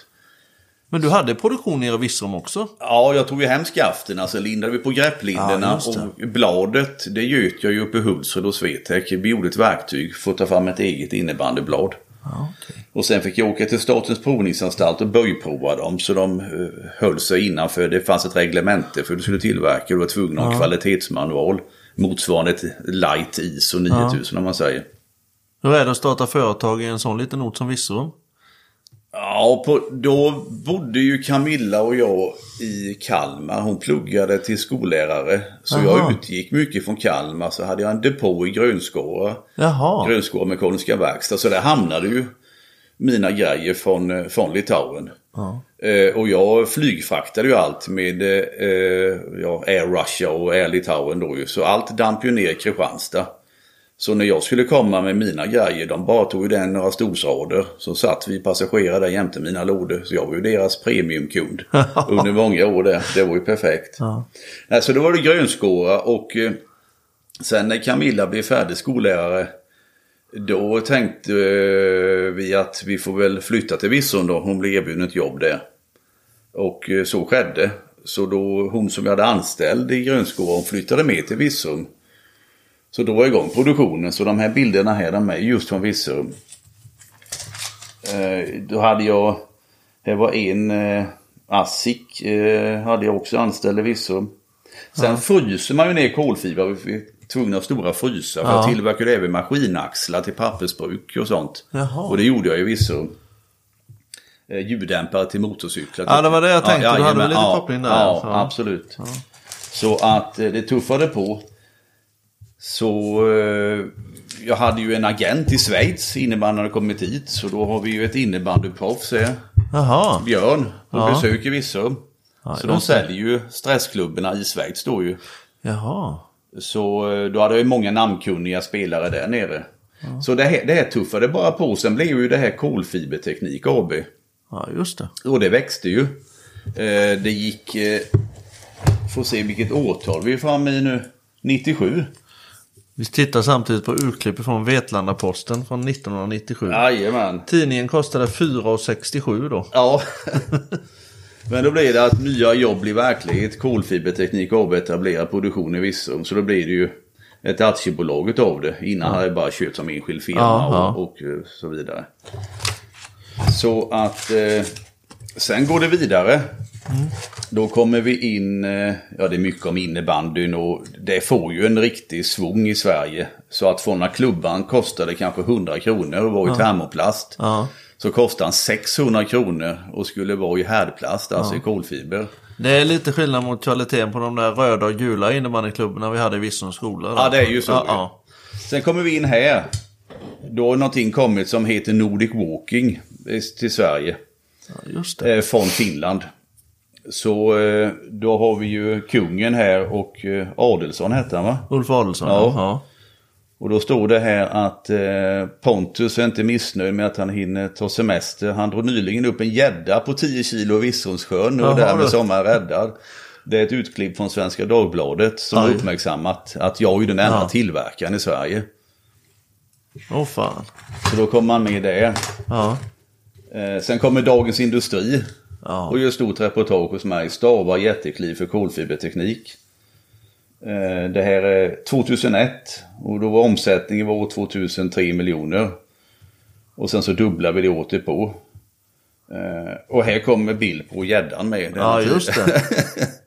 Men du hade produktion nere i Virserum också? Ja, jag tog ju hem skaften, så lindade vi på grepplinderna Ja, och bladet, det göt jag ju uppe i Hultsfred och Swetec. Vi gjorde ett verktyg för att ta fram ett eget innebandyblad. Ja, okej. Och sen fick jag åka till Statens provningsanstalt och böjprova dem så de eh, höll sig innanför. Det fanns ett reglemente för att du skulle tillverka. Du var tvungen att ha en kvalitetsmanual motsvarande ett light ISO 9000 om man säger. Hur är det att starta företag i en sån liten ort som Virserum? Ja, på, då bodde ju Camilla och jag i Kalmar. Hon pluggade till skollärare. Så Aha. jag utgick mycket från Kalmar. Så hade jag en depå i Grönskåra. Grönskåra Mekaniska Verkstad. Så där hamnade ju mina grejer från, eh, från Litauen. Ja. Eh, och jag flygfraktade ju allt med eh, ja, Air Russia och Air Litauen då ju. Så allt damp ju ner i Kristianstad. Så när jag skulle komma med mina grejer, de bara tog ju den några stolsrader. Så satt vi passagerare där jämte mina lådor. Så jag var ju deras premiumkund under många år där. Det var ju perfekt. Ja. Nej, så då var det grönskåra och eh, sen när Camilla blev färdig skollärare då tänkte eh, vi att vi får väl flytta till Virserum då. Hon blev erbjuden ett jobb där. Och eh, så skedde. Så då hon som jag hade anställd i grönskåra hon flyttade med till Virserum. Så då var jag igång produktionen. Så de här bilderna här de är just från Virserum. Eh, då hade jag, det var en eh, ASIC eh, hade jag också anställd i Virserum. Sen fryser man ju ner kolfiber. Vi är tvungna att stora frysar. För Ja. jag tillverkade även maskinaxlar till pappersbruk och sånt. Jaha. Och det gjorde jag i Virserum. Eh, ljuddämpare till motorcyklar. Ja, det var det jag tänkte. Du hade väl lite ja, koppling där. Ja, Ja. absolut. Så att det tuffade på. Så eh, jag hade ju en agent i Schweiz innebandyn hade kommit hit. Så då har vi ju ett innebandyproffs här. Jaha. Björn på Ja. besök i Virserum. Ja, så de säljer ju stressklubborna i Schweiz då ju. Jaha. Så eh, då hade jag ju många namnkunniga spelare där nere. Så det här, det här tuffade bara på. Sen blev ju det här Kolfiberteknik AB. Ja, just det. Och det växte ju. Eh, det gick... Får se vilket årtal vi är framme i nu. 97. Vi tittar samtidigt på urklipp från Vetlanda-Posten från 1997. Jajamän. Tidningen kostade 4,67 då. Ja. Men då blir det att nya jobb blir verklighet. Kolfiberteknik AB etablerar produktion i Virserum. Så då blir det ju ett aktiebolag utav det. Innan hade jag bara kört som enskild firma Ja, ja. Och, och eh, så vidare. Så att eh, sen går det vidare. Då kommer vi in, eh, ja det är mycket om innebandyn och det får ju en riktig svung i Sverige. Så att få den här klubban kostade kanske 100 kronor och var i termoplast. Ja. Så kostade den 600 kronor och skulle vara i härdplast, alltså i kolfiber. Det är lite skillnad mot kvaliteten på de där röda och gula innebandyklubborna vi hade i Vissums skola. Ja, det är ju så. Ja, ja. Sen kommer vi in här. Då har någonting kommit som heter Nordic Walking eh, till Sverige. ja, just det. eh, från Finland. Så eh, då har vi ju kungen här och eh, Adelsson hette han va? Ulf Adelsson. Ja. Ja. Och då står det här att eh, Pontus är inte missnöjd med att han hinner ta semester. Han drog nyligen upp en gädda på 10 kilo i Virssundssjön och Jaha, därmed sommaren räddad. Det är ett utklipp från Svenska Dagbladet som Aj. uppmärksammat att jag är den enda Ja. tillverkaren i Sverige. Åh fan. Så då kommer man med det. Ja. Sen kommer Dagens Industri Ja. och gör stort reportage hos mig. Stavar jättekliv för kolfiberteknik. Eh, det här är 2001 och då var omsättningen var år 2003 miljoner. Och sen så dubblar vi det året på. Eh, och här kommer bild på gäddan med. Ja, just det.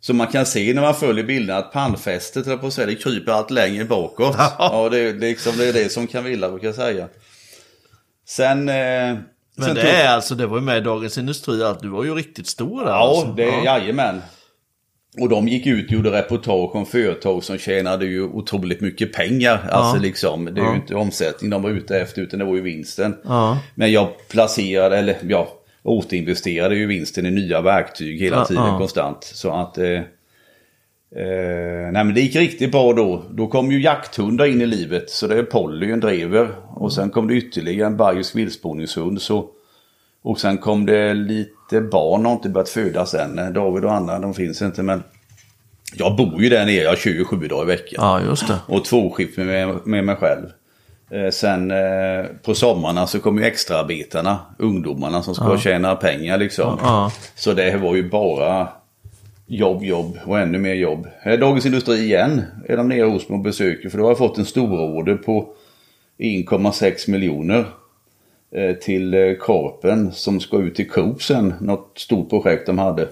Så man kan se när man följer bilderna att pannfästet, höll på säga, det kryper allt längre bakåt. Ja. Det, är liksom, det är det som Camilla brukar säga. Sen... Men det är alltså, det var ju med i Dagens Industri att du var ju riktigt stor där. Ja, alltså. det, ja. jajamän. Och de gick ut och gjorde reportage om företag som tjänade ju otroligt mycket pengar. Alltså liksom, det är Ja. ju inte omsättning de var ute efter utan det var ju vinsten. Ja. Men jag placerade, eller ja, återinvesterade ju vinsten i nya verktyg hela Ja, tiden ja. konstant. Så att... Eh, eh, nej men det gick riktigt bra då. Då kom ju jakthundar in i livet. Så det är Polly, en drever. Och sen kom det ytterligare en bayersk viltspårningshund. Så och sen kom det lite barn har inte börjat födas än. David och Anna de finns inte men jag bor ju där nere, jag kör ju sju dagar i veckan. ja, just det. Och tvåskift med, med mig själv. Eh, sen eh, på sommarna så kommer ju extraarbetarna, ungdomarna som ska tjäna pengar liksom. Ja. Så det var ju bara jobb, jobb och ännu mer jobb. Dagens Industri igen är de nere hos mig och besöker för då har jag fått en stor order på 1,6 miljoner eh, till eh, Korpen som ska ut till Coop sen. Något stort projekt de hade.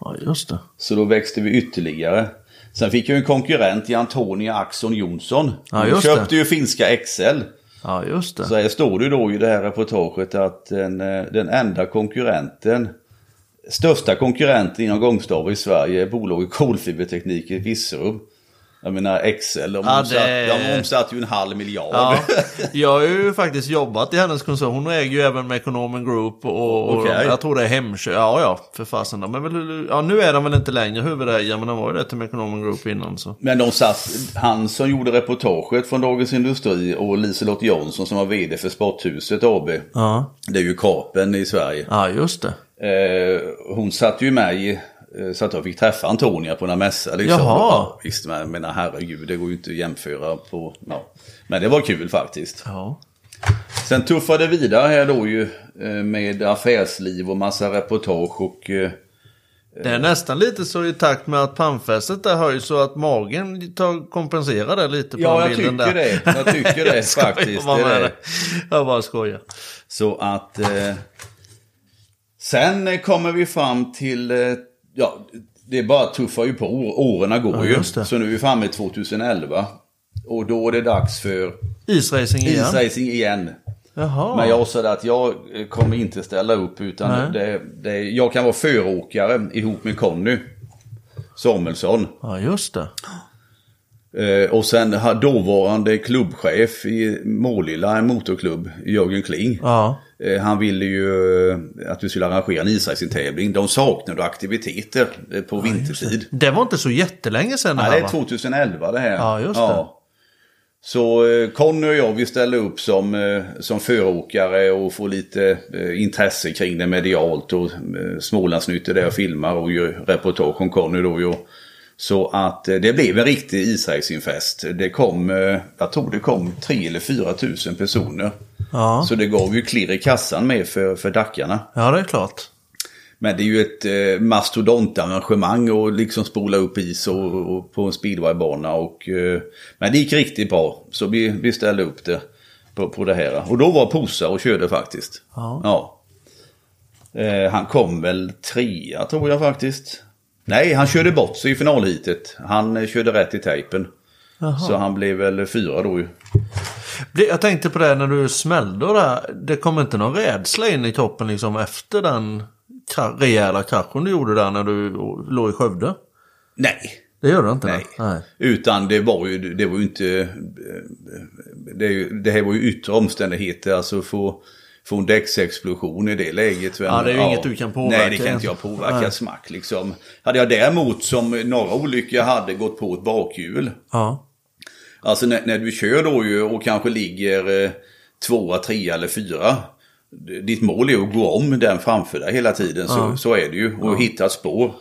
Ja, just det. Så då växte vi ytterligare. Sen fick jag en konkurrent i Antonia Axon Jonsson. Ja, just köpte det. ju finska Excel. Ja, just det. Så här står det då i det här reportaget att den, eh, den enda konkurrenten, största konkurrenten inom gångstavar i Sverige är bolaget Kolfiberteknik i Virserum. Jag menar Excel, de, Ja, omsatt, det- de omsatte ju en halv miljard. Ja, jag har ju faktiskt jobbat i hennes koncern. Hon äger ju även Mekonomen Group och, och Okej. jag tror det är Hemköp. Ja, ja, för fasen. De är väl, ja, nu är de väl inte längre huvudägare, men de var ju det till Mekonomen Group innan. Så. Men de satt, han som gjorde reportaget från Dagens Industri och Liselott Jansson som var vd för Sporthuset AB. Ja, Det är ju Karpen i Sverige. ja just det. Eh, hon satt ju med i, eh, så att jag fick träffa Antonia på den mässa. Liksom. Jaha. Ja, visst, men jag menar herregud, det går ju inte att jämföra på... Ja. Men det var kul faktiskt. Ja. Sen tuffade det vidare här då ju eh, med affärsliv och massa reportage och... Det är nästan lite så i takt med att pannfästet där höjs så att magen tar, kompenserar det lite på ja, den jag bilden tycker där. det. Jag tycker det faktiskt. bara Det det. dig. Jag bara skojar. Så att... Eh, sen eh, kommer vi fram till... Eh, ja, det bara tuffar ju på. Åren går Ja, ju. Så nu är vi framme i 2011. Och då är det dags för Isracing igen. isracing igen. Jaha. Men jag sa att jag eh, kommer inte ställa upp utan det, det, jag kan vara föråkare ihop med Conny Samuelsson. Ja, just det. Och sen dåvarande klubbchef i Målilla, en motorklubb, Jörgen Kling. Ja. Eh, Han ville ju eh, att vi skulle arrangera en isracing-tävling. De saknade aktiviteter eh, på vintertid. Det var inte så jättelänge sedan det Nej, här det är va? 2011 det här. Ja, just det. Så Conny och jag vi ställer upp som, som föråkare och får lite intresse kring det medialt. Och Smålandsnytt är där jag filmar och gör reportage om Conny då. ju. Så att eh, det blev en riktig isracingfest. Det kom, eh, jag tror det kom 3 eller 4 tusen personer. Ja. Så det gav ju klirr i kassan med för, för Dackarna. ja, det är klart. Men det är ju ett eh, mastodontarrangemang och liksom spola upp is och, och på en speedwaybana. Och, eh, men det gick riktigt bra. Så vi, vi ställde upp det på, på det här. Och då var Posa och körde faktiskt. Ja. Ja. Eh, han kom väl trea tror jag faktiskt. Nej, han körde bort sig i finalhitet. Han eh, körde rätt i tejpen. Så han blev väl fyra då ju. Jag tänkte på det när du smällde där. Det kom inte någon rädsla in i kroppen liksom efter den rejäla kraschen du gjorde där när du låg i Skövde? Nej. Det gör det inte? Nej. Nej. Utan det var ju, det var ju inte... Det, det här var ju yttre omständigheter. Alltså få, få en däcksexplosion i det läget. Ja, det är ju inget du kan påverka. Nej, det kan inte jag påverka Nej. smack liksom. Hade jag däremot som några olyckor hade gått på ett bakhjul. Ja. Alltså när, när du kör då ju och kanske ligger eh, tvåa, trea eller fyra. Ditt mål är att gå om den framför dig hela tiden. Så, Ja. så är det ju. Och hitta ett spår.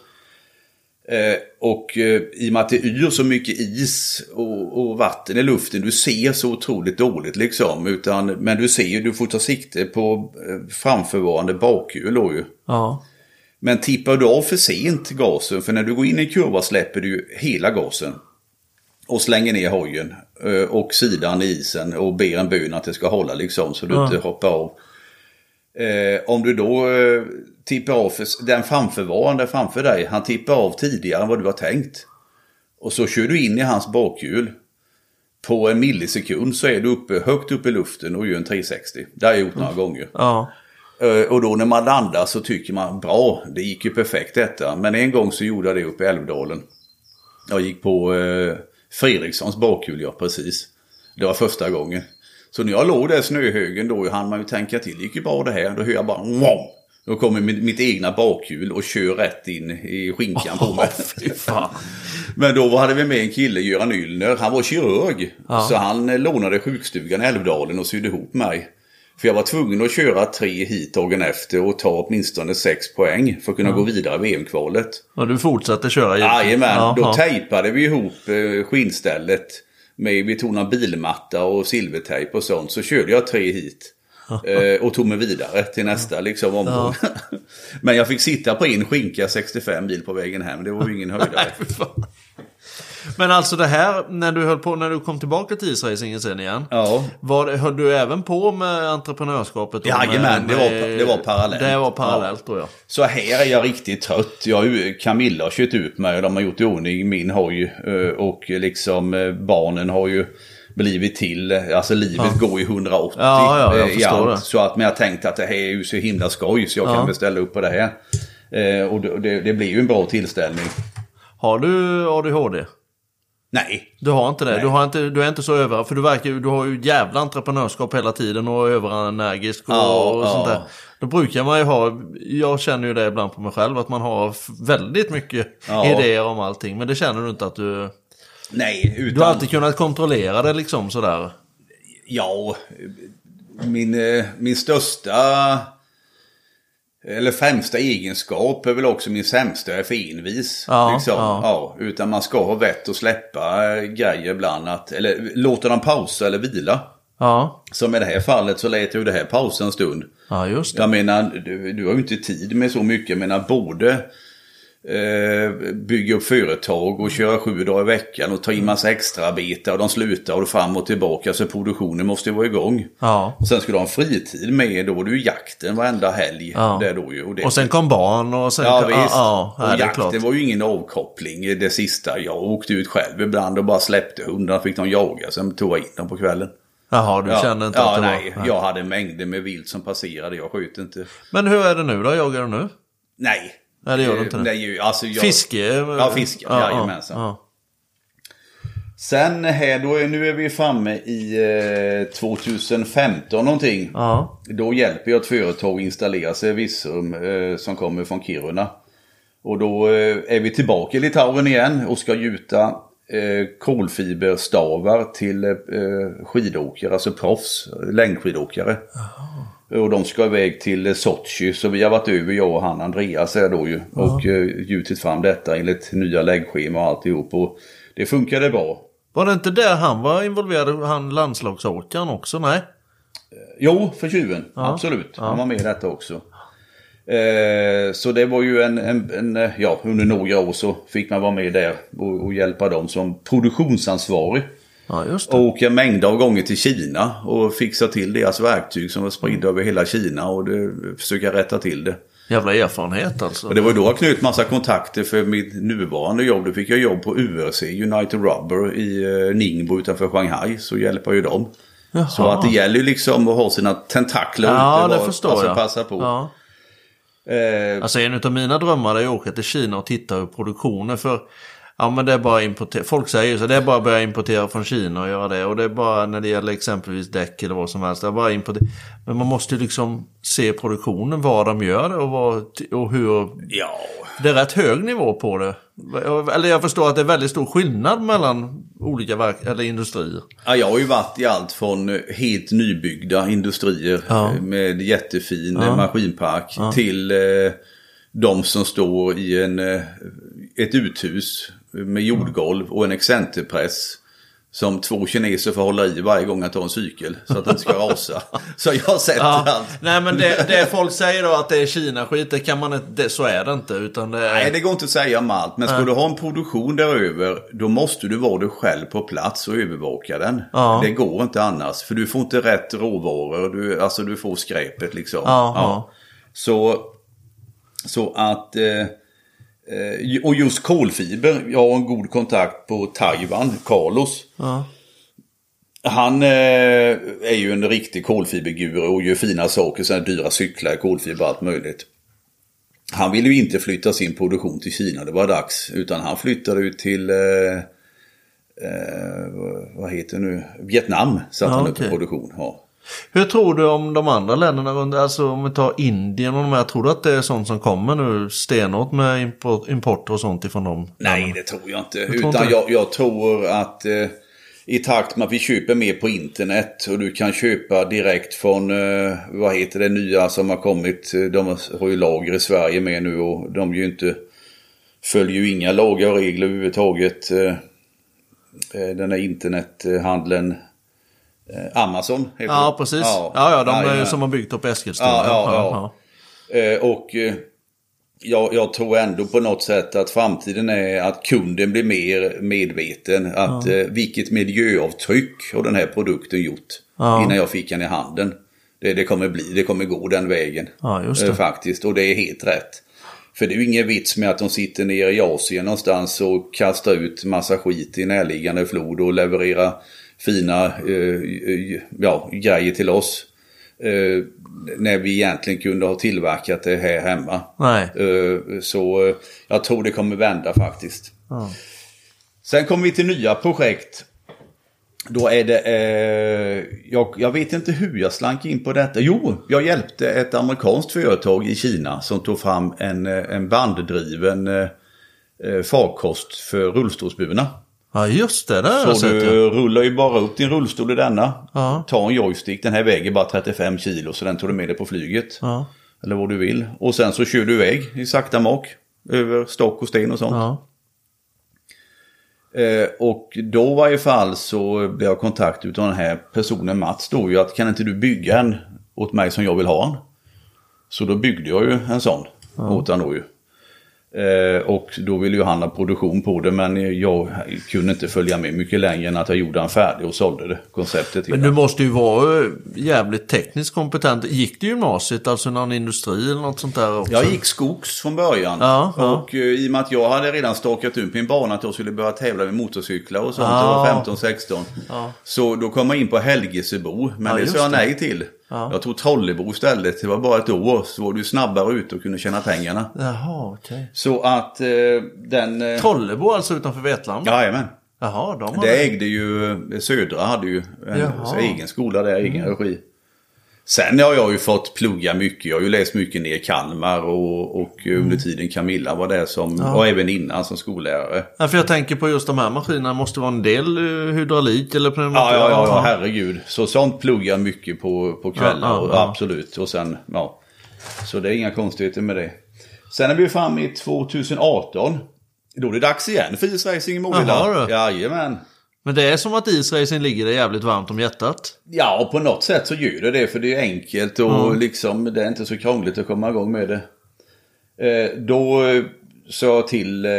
Eh, och eh, i och med att det yr så mycket is och, och vatten i luften. Du ser så otroligt dåligt liksom. Utan, men du ser ju, du får ta sikte på eh, framförvarande bakhjul då ju. Ja. Men tippar du av för sent gasen, för när du går in i en kurva släpper du hela gasen. Och slänger ner hojen och sidan i isen och ber en bön att det ska hålla liksom så du Ja. inte hoppar av. Eh, om du då eh, tippar av för, den framförvarande framför dig, han tippar av tidigare än vad du har tänkt. Och så kör du in i hans bakhjul. På en millisekund så är du uppe, högt upp i luften och gör en 360. Det har jag gjort några gånger. Ja. Eh, Och då när man landar så tycker man bra, det gick ju perfekt detta. Men en gång så gjorde jag det uppe i Älvdalen. Jag gick på eh, Fredrikssons bakhjul, ja precis. Det var första gången. Så när jag låg där i snöhögen då hann man ju tänka till, det gick ju bra det här. Då hör jag bara wow! Då kommer mitt, mitt egna bakhjul och kör rätt in i skinkan på mig. Men då hade vi med en kille, Göran Ylner. Han var kirurg. Ja. Så han eh, lånade sjukstugan i Älvdalen och sydde ihop mig. För jag var tvungen att köra tre hit dagen efter och ta åtminstone sex poäng för att kunna gå vidare i VM-kvalet. Och du fortsatte köra? Jajamän, då Jaha. tejpade vi ihop eh, skinnstället. Med, någon bilmatta och silvertejp och sånt. Så körde jag tre hit. Eh, och tog mig vidare till nästa liksom, omgång. Men jag fick sitta på en skinka 65 mil på vägen hem. Det var ju ingen höjdare. Men alltså det här, när du höll på, när du kom tillbaka till isracingen sen igen. Ja. Var, höll du även på med entreprenörskapet? Jajamän, det var- det var parallellt. Det var parallellt då ja. Så här är jag riktigt trött. Jag, Camilla har kört ut mig och de har gjort i ordning min hoj. eh, Och liksom eh, barnen har ju blivit till. Alltså livet går ju 180. Ja, ja, jag eh, i förstår allt. det. Så att men jag tänkte att det här är ju så himla skoj så jag Ja. kan väl ställa upp på det här. Eh, Och det, det, det blir ju en bra tillställning. Har du ADHD? Nej, Du har inte det? Nej. Du, har inte, du är inte så över... För du verkar. Du har ju jävla entreprenörskap hela tiden och är överenergisk och, Ja, och sånt ja. där. Då brukar man ju ha... Jag känner ju det ibland på mig själv att man har väldigt mycket Ja. idéer om allting. Men det känner du inte att du... nej. Utan, Du har alltid kunnat kontrollera det liksom sådär. Ja, min, eh, min största eller främsta egenskap är väl också min sämsta, jag är för envis. Ja, liksom. ja. ja. utan man ska ha vett att släppa grejer ibland. Att, eller låta dem pausa eller vila. Ja, Som i det här fallet så lät ju det här pausa en stund. ja just det. Jag menar, du, du har ju inte tid med så mycket. Jag menar både bygga upp företag och köra sju dagar i veckan och ta in massa extraarbete och de slutar och fram och tillbaka. Så produktionen måste ju vara igång. Ja. Sen skulle du ha en fritid med, då var det ju jakten varenda helg. Ja. Där då ju. Och, det, Och sen kom barn och sen... Ja visst. Ja, ja, och jakten klart. var ju ingen avkoppling det sista. Jag åkte ut själv ibland och bara släppte hundarna. Fick de jaga. Sen tog jag in dem på kvällen. Jaha, du Ja, kände inte ja, att det nej, var... Jag hade mängder med vilt som passerade. Jag sköt inte. Men hur är det nu då? Jagar du nu? Nej. Nej, det gör du Eh, inte. det. Nej, alltså jag... Fiske? Ja, fiske. Jajamensan. ja. Sen här, då är, nu är vi framme i eh, 2015 någonting. Ja. Då hjälper jag ett företag att installera sig i Virserum eh, som kommer från Kiruna. Och då eh, är vi tillbaka i Litauen igen och ska gjuta eh, kolfiberstavar till eh, skidåkare, alltså proffs, längdskidåkare. Och de ska iväg till eh, Sochi, så vi har varit över, jag och han Andreas är då ju. Och eh, gjutit fram detta enligt nya läggschema och alltihop. Och det funkade bra. Var det inte där han var involverad, han landslagsåkaren också? Nej? Jo, för tjuven. Absolut. Han var med i detta också. Eh, så det var ju en, en, en, eh, ja, under några år så fick man vara med där och, och hjälpa dem som produktionsansvarig. Ja. Och åka mängder av gånger till Kina och fixa till deras verktyg som var spridda över hela Kina och det, försöka rätta till det. Jävla erfarenhet alltså. Och det var då jag knöt massa kontakter för mitt nuvarande jobb. Då fick jag jobb på URC, United Rubber i eh, Ningbo utanför Shanghai. Så hjälper ju dem. Jaha. Så att det gäller ju liksom att ha sina tentakler Ja, ute. det förstår alltså, jag. passa på. Ja. Eh, Alltså en av mina drömmar är att åka till Kina och titta hur produktionen för Ja men det är bara importera. Folk säger ju så. Det är bara att börja importera från Kina och göra det. Och det är bara när det gäller exempelvis däck eller vad som helst. Det är bara importera. Men man måste ju liksom se produktionen. Vad de gör och, vad, och hur. ja, Det är rätt hög nivå på det. Eller jag förstår att det är väldigt stor skillnad mellan olika verk, eller industrier. Ja, jag har ju varit i allt från helt nybyggda industrier Ja. med jättefin ja. maskinpark till eh, de som står i en, eh, ett uthus med jordgolv och en excenterpress. Som två kineser får hålla i varje gång jag tar en cykel så att den ska rasa. Så jag har sett Ja. allt. Nej men det, det folk säger då att det är Kina-skit, det kan man inte, det, så är det inte. Utan det är... Nej, det går inte att säga om allt. Men ska du ha en produktion däröver, då måste du vara dig själv på plats och övervaka den. Ja. Det går inte annars. För du får inte rätt råvaror. Du, alltså du får skräpet liksom. Ja, ja. Så, så att... Eh, och just kolfiber. Jag har en god kontakt på Taiwan, Carlos. Ja. Han eh, är ju en riktig kolfiberguru och gör fina saker. Sådana dyra cyklar i kolfiber och allt möjligt. Han ville ju inte flytta sin produktion till Kina, det var dags. Utan han flyttade ut till, eh, eh, vad heter det nu, Vietnam. Satte Ja, han upp en produktion. Ja. Hur tror du om de andra länderna runt, alltså om vi tar Indien och de här, tror du att det är sånt som kommer nu stenhårt med import, import och sånt ifrån dem? Nej, det tror jag inte. tror Utan inte jag, jag tror att eh, i takt med att vi köper mer på internet och du kan köpa direkt från, eh, vad heter det nya som har kommit. eh, De har ju lager i Sverige med nu och de ju inte, följer ju inga lagar och regler överhuvudtaget. Eh, eh, den här internethandeln. Eh, Amazon heter Ja, det. precis. Ja, ja, de ju jajamän. som har byggt upp Eskilstuna. Ja, ja, ja. Eh, och eh, jag, jag tror ändå på något sätt att framtiden är att kunden blir mer medveten. Att eh, vilket miljöavtryck har den här produkten gjort Ja. innan jag fick den i handen. Det, det kommer bli, det kommer gå den vägen. Ja, faktiskt, och det är helt rätt. För det är ju ingen vits med att de sitter nere i Asien någonstans och kastar ut massa skit i närliggande flod och levererar fina eh, eh, ja, grejer till oss. Eh, när vi egentligen kunde ha tillverkat det här hemma. Eh, så eh, jag tror det kommer vända faktiskt. Ja. Sen kommer vi till nya projekt. Då är det, eh, jag, jag vet inte hur jag slank in på detta. Jo, jag hjälpte ett amerikanskt företag i Kina som tog fram en, eh, en banddriven eh, farkost för rullstolsburna. Ja, just det. Jag Så du Ja. rullar ju bara upp din rullstol i denna. Ja. Ta en joystick, den här väger bara 35 kilo så den tar du med dig på flyget. Ja. Eller vad du vill. Och sen så kör du iväg i sakta mak. Över stock och sten och sånt. Ja. Eh, och då i varje fall så blev jag kontakt utav den här personen Mats då ju att kan inte du bygga en åt mig som jag vill ha en? Så då byggde jag ju en sån åt han då ju. Eh, och då ville ju han ha produktion på det men jag kunde inte följa med mycket längre än att jag gjorde den färdig och sålde det konceptet Men du måste ju vara eh, jävligt tekniskt kompetent. Gick du gymnasiet, alltså någon industri eller något sånt där också? Jag gick skogs från början. Ja, ja. och eh, i och med att jag hade redan stakat ut min bana att jag skulle börja tävla med motorcyklar och sånt. Ja. Jag var 15-16. Ja. Så då kom jag in på Helgesebo. Men Ja, det sa jag nej till. Ja. Jag tog Trollebo istället. Det var bara ett år. Så var du snabbare ut och kunde tjäna pengarna. Jaha, okej. Så att eh, den... Eh, Trollebo alltså utanför Vetlanda? Jajamän. Jaha, de har Det ägde ju, eh, Södra hade ju en Jaha. egen skola där, egen regi. Sen har jag ju fått plugga mycket. Jag har ju läst mycket ner i Kalmar och, och under tiden Camilla var där som, och även innan som skollärare. Ja, för jag tänker på just de här maskinerna. måste vara en del eh, hydraulik eller pneumatik. Ja, ja, ja, ja, herregud. Så sånt pluggar jag mycket på, på kvällar. Ja, ja, och, ja. Absolut. Och sen, ja. Så det är inga konstigheter med det. Sen är vi framme i 2018. Då är det dags igen för isracing i Målilla. Jajamän. Men det är som att isracing ligger det jävligt varmt om hjärtat. Ja, på något sätt så gör det det. För det är enkelt och liksom det är inte så krångligt att komma igång med det. Eh, då eh, sa jag till eh,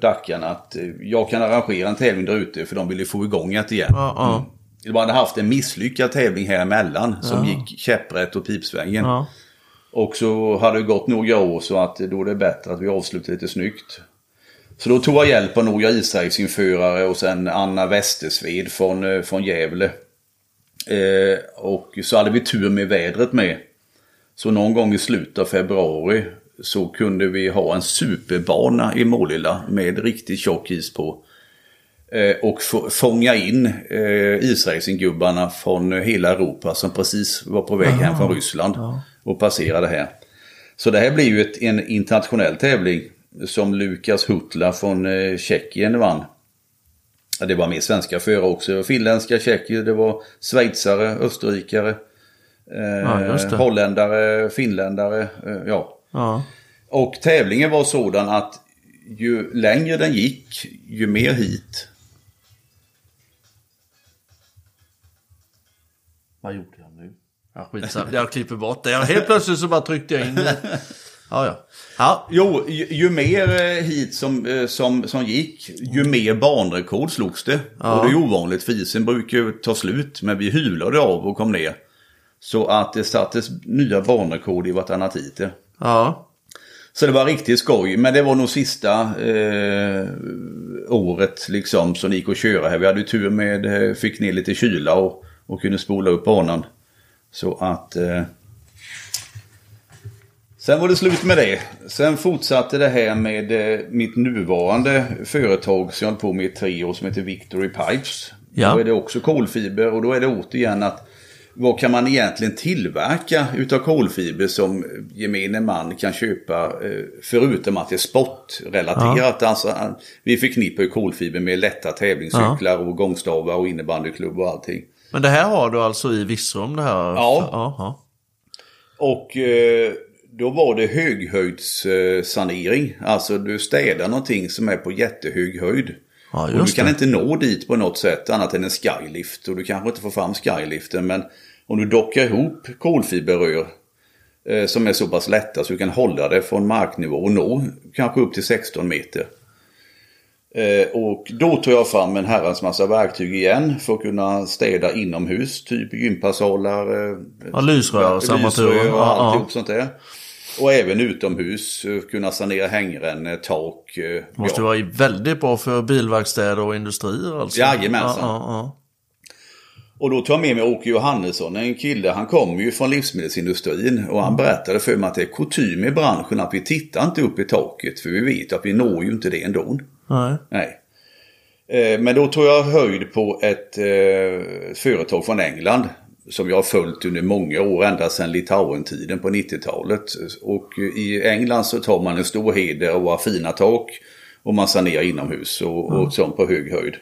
Dackan att eh, jag kan arrangera en tävling där ute för de ville få igång det igen. Ja, ja. De hade haft en misslyckad tävling här emellan som gick käpprätt och pipsvängen. Och så hade det gått några år så att då är det bättre att vi avslutar lite snyggt. Så då tog jag hjälp av några israelsinförare och sen Anna Westersved från, eh, från Gävle. Eh, och så hade vi tur med vädret med. Så någon gång i slutet av februari så kunde vi ha en superbana i Målilla med riktigt tjock is på. Eh, och fånga in eh, Israelsingubbarna från hela Europa som precis var på väg Aha. hem från Ryssland ja. och passerade här. Så det här blir ju ett, en internationell tävling som Lukas Hutla från eh, Tjeckien vann. Det var mer svenska förare också. Finländska, tjecker, det var schweizare, österrikare, eh, ja, holländare, finländare. Eh, ja. ja. Och tävlingen var sådan att ju längre den gick, ju mer hit. Vad gjorde jag nu? Ja, skitsamma, jag klipper bort det. Helt plötsligt så bara tryckte jag in Ja, ja. Ja, jo, ju, ju mer eh, hit som, eh, som, som gick, ju mer banrekord slogs det. Ja. Och det är ovanligt, för isen brukar ju ta slut, men vi hyvlade av och kom ner. Så att det sattes nya banrekord i vartannat hit. Ja. Så det var riktigt skoj, men det var nog sista eh, året liksom som det gick att köra här. Vi hade tur med, eh, fick ner lite kyla och, och kunde spola upp banan. Så att... Eh, Sen var det slut med det. Sen fortsatte det här med eh, mitt nuvarande företag som jag hållit på med i tre år som heter Victory Pipes. Ja. Då är det också kolfiber och då är det återigen att vad kan man egentligen tillverka utav kolfiber som gemene man kan köpa eh, förutom att det är sportrelaterat. Ja. Alltså, vi förknippar ju kolfiber med lätta tävlingscyklar ja. och gångstavar och innebandyklubb och allting. Men det här har du alltså i Virserum det här? Ja. Aha. Och eh, då var det höghöjdssanering. Alltså du städar någonting som är på jättehög höjd. Ja, och du kan det. inte nå dit på något sätt annat än en skylift. Och du kanske inte får fram skyliften men om du dockar ihop kolfiberrör eh, som är så pass lätta så du kan hålla det från marknivå och nå kanske upp till 16 meter. Eh, och då tog jag fram en herrans massa verktyg igen för att kunna städa inomhus. Typ gympasalar, eh, ja, lysrör, och alltihop ja. sånt där. Och även utomhus eh, kunna sanera hängrännor, tak. Eh, Måste ja. vara väldigt bra för bilverkstäder och industrier alltså. Jajamensan. Ja, ja, och då tog jag med mig Åke Johannesson, en kille, han kommer ju från livsmedelsindustrin och han berättade för mig att det är kutym i branschen att vi tittar inte upp i taket för vi vet att vi når ju inte det ändå. Nej. Nej. Eh, men då tog jag höjd på ett eh, företag från England som jag har följt under många år, ända sedan Litauen-tiden på 90-talet. Och i England så tar man en stor heder och har fina tak och man sanerar inomhus och, och sånt på hög höjd.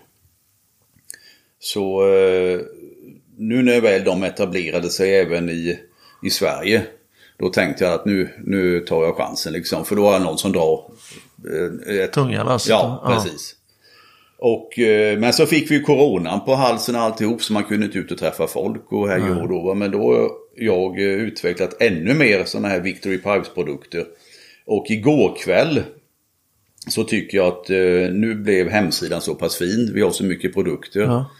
Så eh, nu när väl de etablerade sig även i, i Sverige då tänkte jag att nu, nu tar jag chansen liksom. För då har jag någon som drar. Eh, ett, Tunga lasset. Ja, precis. Och, eh, men så fick vi coronan på halsen och alltihop så man kunde inte ut och träffa folk och här mm. och då. Men då har jag eh, utvecklat ännu mer sådana här Victory Pipes produkter. Och igår kväll så tycker jag att eh, nu blev hemsidan så pass fin. Vi har så mycket produkter. Ja.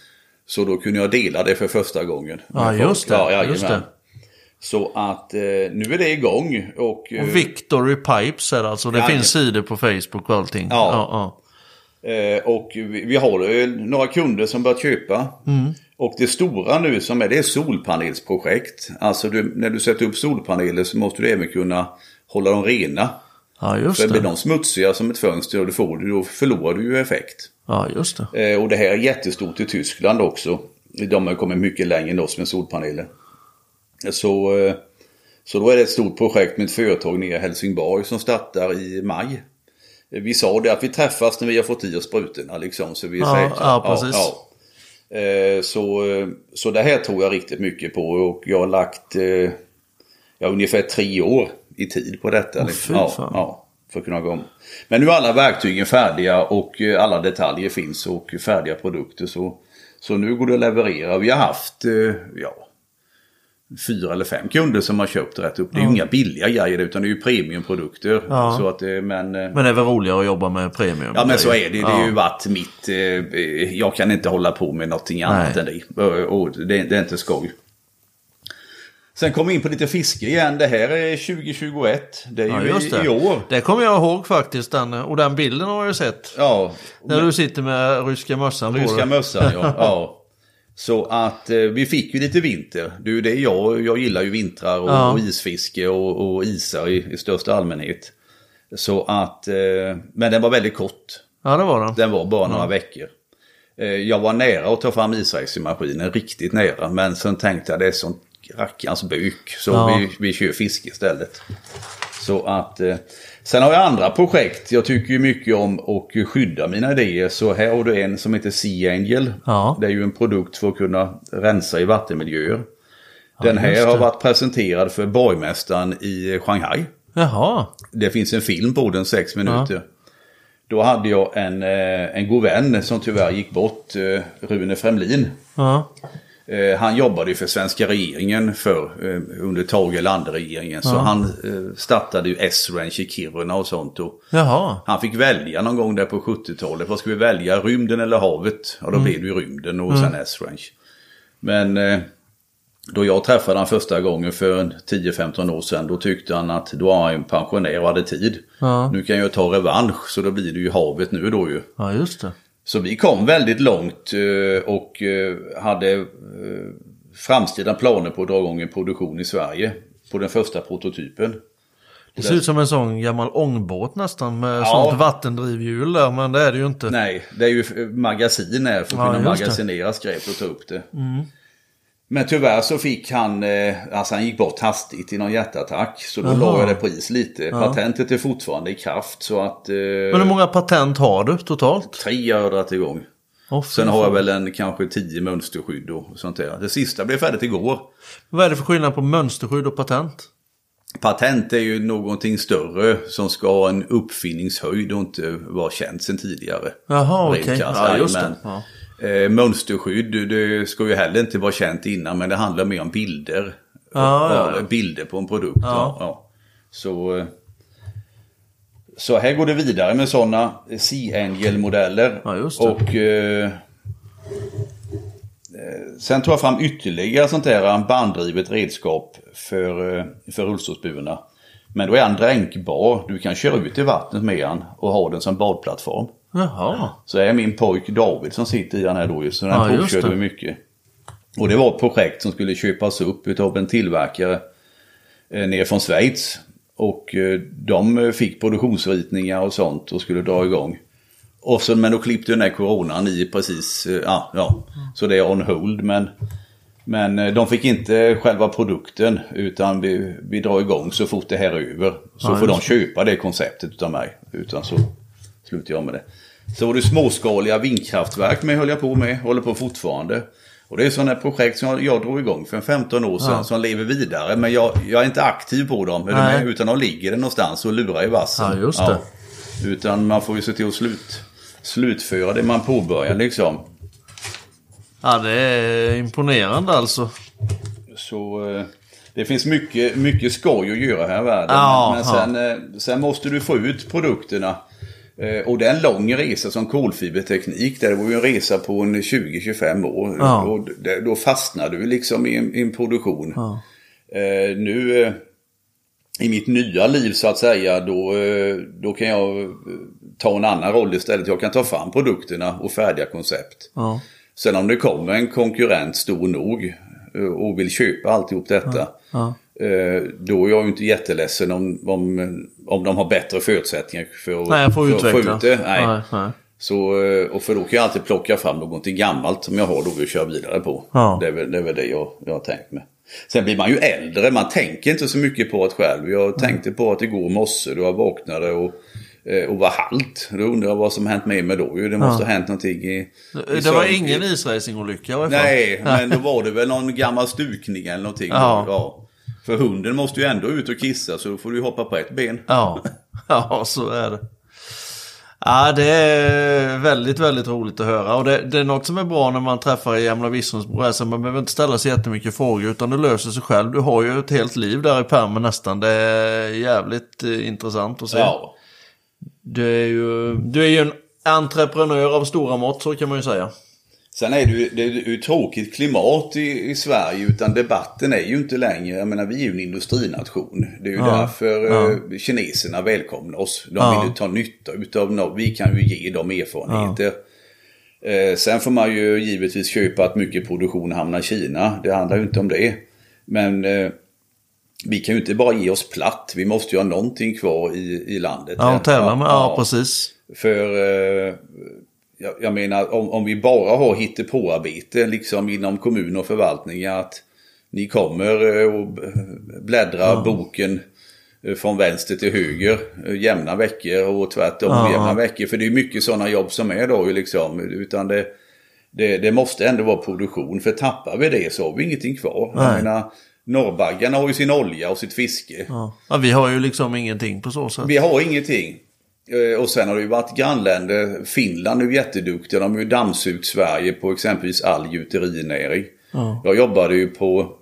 Så då kunde jag dela det för första gången. Ja, just det. Ja, just det. Så att eh, nu är det igång. Och, och Victory Pipes är det alltså. Det ja, finns sidor på Facebook och allting. Ja. Eh, och vi, vi har några kunder som börjat köpa. Mm. Och det stora nu som är det är solpanelsprojekt. Alltså du, när du sätter upp solpaneler så måste du även kunna hålla dem rena. Ja, just För det. blir de smutsiga som ett fönster och du får du, då förlorar du ju effekt. Ja, just det. Eh, och det här är jättestort i Tyskland också. De har kommit mycket längre än oss med solpaneler. Så, eh, så då är det ett stort projekt med ett företag nere i Helsingborg som startar i maj. Vi sa det att vi träffas när vi har fått i oss sprutorna liksom. Så vi är ja, säkra. Ja, precis. Ja, ja. Eh, så, så det här tror jag riktigt mycket på och jag har lagt eh, ja, ungefär tre år i tid på detta. Oh, ja, ja, för att kunna gå om. Men nu är alla verktygen färdiga och eh, alla detaljer finns och färdiga produkter. Så, så nu går det att leverera. Vi har haft, ja, fyra eller fem kunder som har köpt rätt upp. Det är ju inga billiga grejer utan det är ju premiumprodukter. Ja. Så att, men, eh, men det är väl roligare att jobba med premium? Ja men så är det. Det har ju varit mitt... Eh, jag kan inte hålla på med någonting annat Nej. än det. Och det, det är inte skoj. Sen kom vi in på lite fiske igen. Det här är 2021. Det är Ja, ju just det. i, år. Det kommer jag ihåg faktiskt. Den, och den bilden har jag sett. Ja, När du sitter med ryska mössan på ryska mössan ja. ja. Så att eh, vi fick ju lite vinter. Det är ju det jag, jag gillar ju vintrar och, Ja. och isfiske och, och isar i, i största allmänhet. Så att, eh, men den var väldigt kort. Ja, det var den. Den var bara några veckor. Eh, Jag var nära att ta fram isracingmaskinen, riktigt nära. Men sen tänkte jag det är sånt rackarns buk. Så Ja. vi, vi kör fiske istället. Så att, eh, sen har jag andra projekt. Jag tycker ju mycket om att skydda mina idéer. Så här har du en som heter Sea Angel. Ja. Det är ju en produkt för att kunna rensa i vattenmiljöer. Den här har varit presenterad för borgmästaren i Shanghai. Jaha. Det finns en film på den, sex minuter. Då hade jag en, eh, en god vän som tyvärr gick bort, eh, Rune Fremlin. Ja. Eh, Han jobbade ju för svenska regeringen för, eh, under Tage Erlander-regeringen. Så han eh, startade ju S-Ranch i Kiruna och sånt. Och Jaha. han fick välja någon gång där på 70-talet. Vad ska vi välja? Rymden eller havet? Ja, då blev det ju rymden och sen S-Ranch. Men då jag träffade han första gången för en 10-15 år sedan. Då tyckte han att då var han en pensionär och hade tid. Ja. Nu kan jag ta revansch så då blir det ju havet nu då ju. Ja, just det. Så vi kom väldigt långt eh, och eh, hade eh, framtida planer på att dra igång en produktion i Sverige. På den första prototypen. Det ser ut som en sån gammal ångbåt nästan med Ja. sånt vattendrivhjul där, men det är det ju inte. Nej, det är ju magasin här för att Ja, kunna magasinera skräp och ta upp det. Men tyvärr så fick han, eh, alltså han gick bort hastigt i någon hjärtattack. Så då la jag det på is lite. Patentet är fortfarande i kraft så att... Eh, Men hur många patent har du totalt? Tre har jag dragit igång. Fy Sen har jag väl en kanske tio mönsterskydd och sånt där. Det sista blev färdigt igår. Vad är det för skillnad på mönsterskydd och patent? Patent är ju någonting större som ska ha en uppfinningshöjd och inte vara känt sedan tidigare. Jaha, okej. krasst, Ja, just det. Ja. Eh, mönsterskydd, det ska ju heller inte vara känt innan men det handlar mer om bilder. Ja, ja. Bilder på en produkt. Ja. Ja. Så, eh, så här går det vidare med sådana Sea Angel-modeller. Det. Och eh, eh, sen tog jag fram ytterligare sånt där banddrivet redskap för, eh, för rullstolsburna. Men då är han dränkbar. Du kan köra ut i vattnet med han och ha den som badplattform. Jaha. Så är min pojk David som sitter i den här då. Så den Ja, provkörde vi mycket. Och det var ett projekt som skulle köpas upp utav en tillverkare eh, ner från Schweiz. Och eh, de fick produktionsritningar och sånt och skulle dra igång. Och så, men då klippte den här coronan i precis, eh, ja, ja. Så det är on hold men men eh, de fick inte själva produkten utan vi, vi drar igång så fort det här är över. Så Ja, får de köpa det konceptet utav mig. Utan så slutar jag med det. Så var det småskaliga vindkraftverk med höll jag på med, håller på fortfarande. Och det är sådana projekt som jag, jag drog igång för en 15 år sedan Ja. som lever vidare. Men jag, jag är inte aktiv på dem, är Nej. med? utan de ligger där någonstans och lurar i vassen. Ja, just det. Utan man får ju se till att slut, slutföra det man påbörjar liksom. Ja, det är imponerande alltså. Så eh, det finns mycket, mycket skoj att göra här i världen. Ja, men ja. sen, eh, sen måste du få ut produkterna. Eh, Och det är en lång resa som kolfiberteknik. Där det var ju en resa på en 20-25 år. Ja. Och då fastnar du liksom i en, i en produktion. Ja. Eh, nu eh, i mitt nya liv så att säga då, eh, då kan jag eh, ta en annan roll istället. Jag kan ta fram produkterna och färdiga koncept. Ja. Sen om det kommer en konkurrent stor nog eh, och vill köpa alltihop detta. Då är jag ju inte jätteledsen om, om, om de har bättre förutsättningar för att, Nej, för att få ut det. Nej. Nej, nej. Så, eh, och för då kan jag alltid plocka fram någonting gammalt som jag har då vill köra vidare på. Ja. Det, är väl, det är väl det jag, jag har tänkt med. Sen blir man ju äldre, man tänker inte så mycket på det själv. Jag tänkte på att igår morse då jag vaknade och, eh, och var halt. Då undrar jag vad som hänt med mig då. Det måste Ja. ha hänt någonting i... i Det var sömn- ingen isracingolycka i alla fall. Nej, men då var det väl någon gammal stukning eller någonting. Ja. För hunden måste ju ändå ut och kissa så då får du hoppa på ett ben. Ja. ja, så är det. Ja, det är väldigt, väldigt roligt att höra. Och det, det är något som är bra när man träffar i gamla. Alltså man behöver inte ställa sig jättemycket frågor utan det löser sig själv. Du har ju ett helt liv där i pärmen nästan. Det är jävligt eh, intressant att se. Ja. Du, är ju, du är ju en entreprenör av stora mått, så kan man ju säga. Sen är det ju, det är ju tråkigt klimat i, i Sverige utan debatten är ju inte längre, jag menar vi är ju en industrination. Det är ju Ja, därför ja. eh, kineserna välkomnar oss. De Ja. vill ju ta nytta utav något, vi kan ju ge dem erfarenheter. Eh, sen får man ju givetvis köpa att mycket produktion hamnar i Kina, det handlar ju inte om det. Men eh, vi kan ju inte bara ge oss platt, vi måste ju ha någonting kvar i, i landet. Ja, tävla med, ja, precis. För eh, jag, jag menar om, om vi bara har hittepåarbete liksom inom kommun och förvaltning att ni kommer eh, och b- bläddra boken eh, från vänster till höger eh, jämna veckor och tvärtom Ja. jämna veckor. För det är mycket sådana jobb som är då liksom. Utan det, det, det måste ändå vara produktion. För tappar vi det så har vi ingenting kvar. Nej. Jag menar, norrbaggarna har ju sin olja och sitt fiske. Ja. Ja, vi har ju liksom ingenting på så sätt. Vi har ingenting. Eh, Och sen har det ju varit grannländer. Finland är ju jätteduktiga. De har ju dammsugit Sverige på exempelvis all gjuterinäring. Ja. Jag jobbade ju på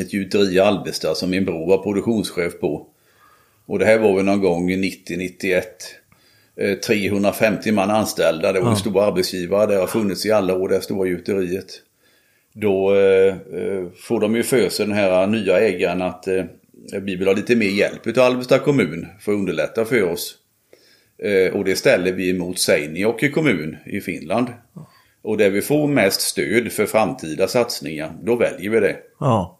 ett gjuteri i Alvesta som min bror var produktionschef på. Och det här var väl någon gång 90-91. Eh, 350 man anställda. Det var en stor arbetsgivare. Det har funnits i alla år det stora gjuteriet. Då eh, eh, får de ju för sig den här nya ägaren att eh, vi vill ha lite mer hjälp utav Alvesta kommun för att underlätta för oss. Eh, och det ställer vi mot Seinäjoki kommun i Finland. Och där vi får mest stöd för framtida satsningar, då väljer vi det. Ja.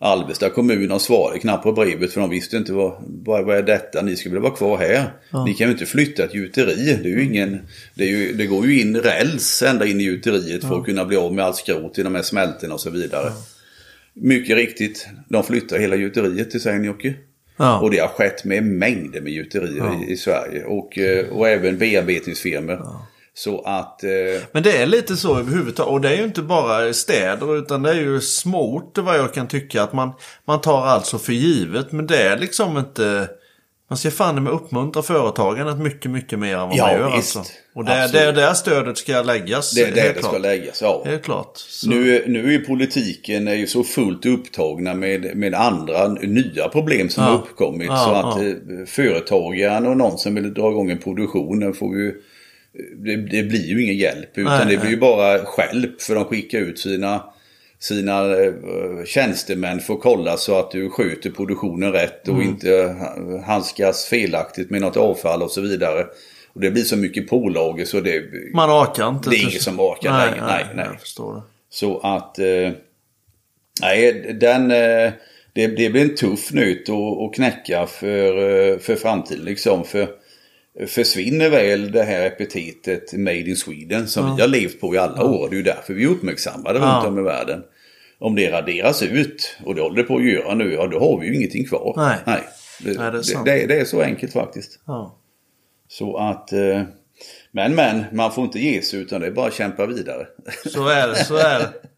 Alvesta kommun har svarat knappt på brevet för de visste inte vad, vad, vad är detta, ni väl vara kvar här. Ni kan ju inte flytta ett gjuteri, det, är ju ingen, det, är ju, det går ju in räls ända in i gjuteriet för att kunna bli av med allt skrot i de här smältorna och så vidare. Mycket riktigt, de flyttar hela gjuteriet till Seinäjoki. Ja. Och det har skett med mängder med gjuterier i, i Sverige och, eh, och även bearbetningsfirmor. Så att... Eh, Men det är lite så överhuvudtaget. Och det är ju inte bara städer utan det är ju småorter vad jag kan tycka. Att man, man tar alltså för givet. Men det är liksom inte... Man ska fan med uppmuntra företagandet mycket, mycket mer än vad Ja, man gör visst. alltså. Och det är där, där stödet ska läggas. det är där det klart. ska läggas. Ja. Helt klart. Så, Nu, nu är politiken är ju så fullt upptagna med, med andra nya problem som Ja. har uppkommit. Ja, så att ja. eh, företagaren och någon som vill dra igång en produktion, får ju, det, det blir ju ingen hjälp. Utan Nej, det blir ju bara stjälp för de skickar ut sina, sina eh, tjänstemän att kolla så att du sköter produktionen rätt och Mm. inte ha- handskas felaktigt med något avfall och så vidare. Och det blir så mycket pålagor så det, man orkar inte. Det är ingen som orkar nej, längre. Nej, nej. Jag förstår det. så att... Eh, nej, den... Eh, det, det blir en tuff nöt att, att knäcka för, eh, för framtiden liksom. För försvinner väl det här epitetet Made in Sweden som vi har levt på i alla år. Det är ju därför vi är uppmärksammade Ja. runt om i världen. Om det raderas ut, och det håller det på att göra nu, ja då har vi ju ingenting kvar. Nej. Nej. Det, Nej, det är det, det är så enkelt faktiskt. Ja. Så att... Eh, men men, man får inte ge sig utan det är bara att kämpa vidare. Så är det, så är det.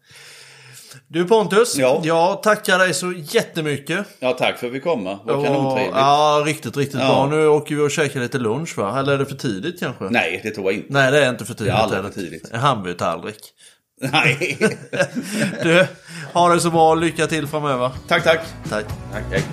Du Pontus, Ja. jag tackar dig så jättemycket. Ja, tack för att vi. Vad Och- kanontrevligt. Ja, riktigt, riktigt Ja. bra. Nu åker vi och käkar lite lunch va? Eller är det för tidigt kanske? Nej, det tror jag inte. Nej, det är inte för tidigt. Det är aldrig för tidigt. En hamburgertallrik. Nej. Du, ha det så bra. Lycka till framöver. tack, tack. Tack. Tack, hej.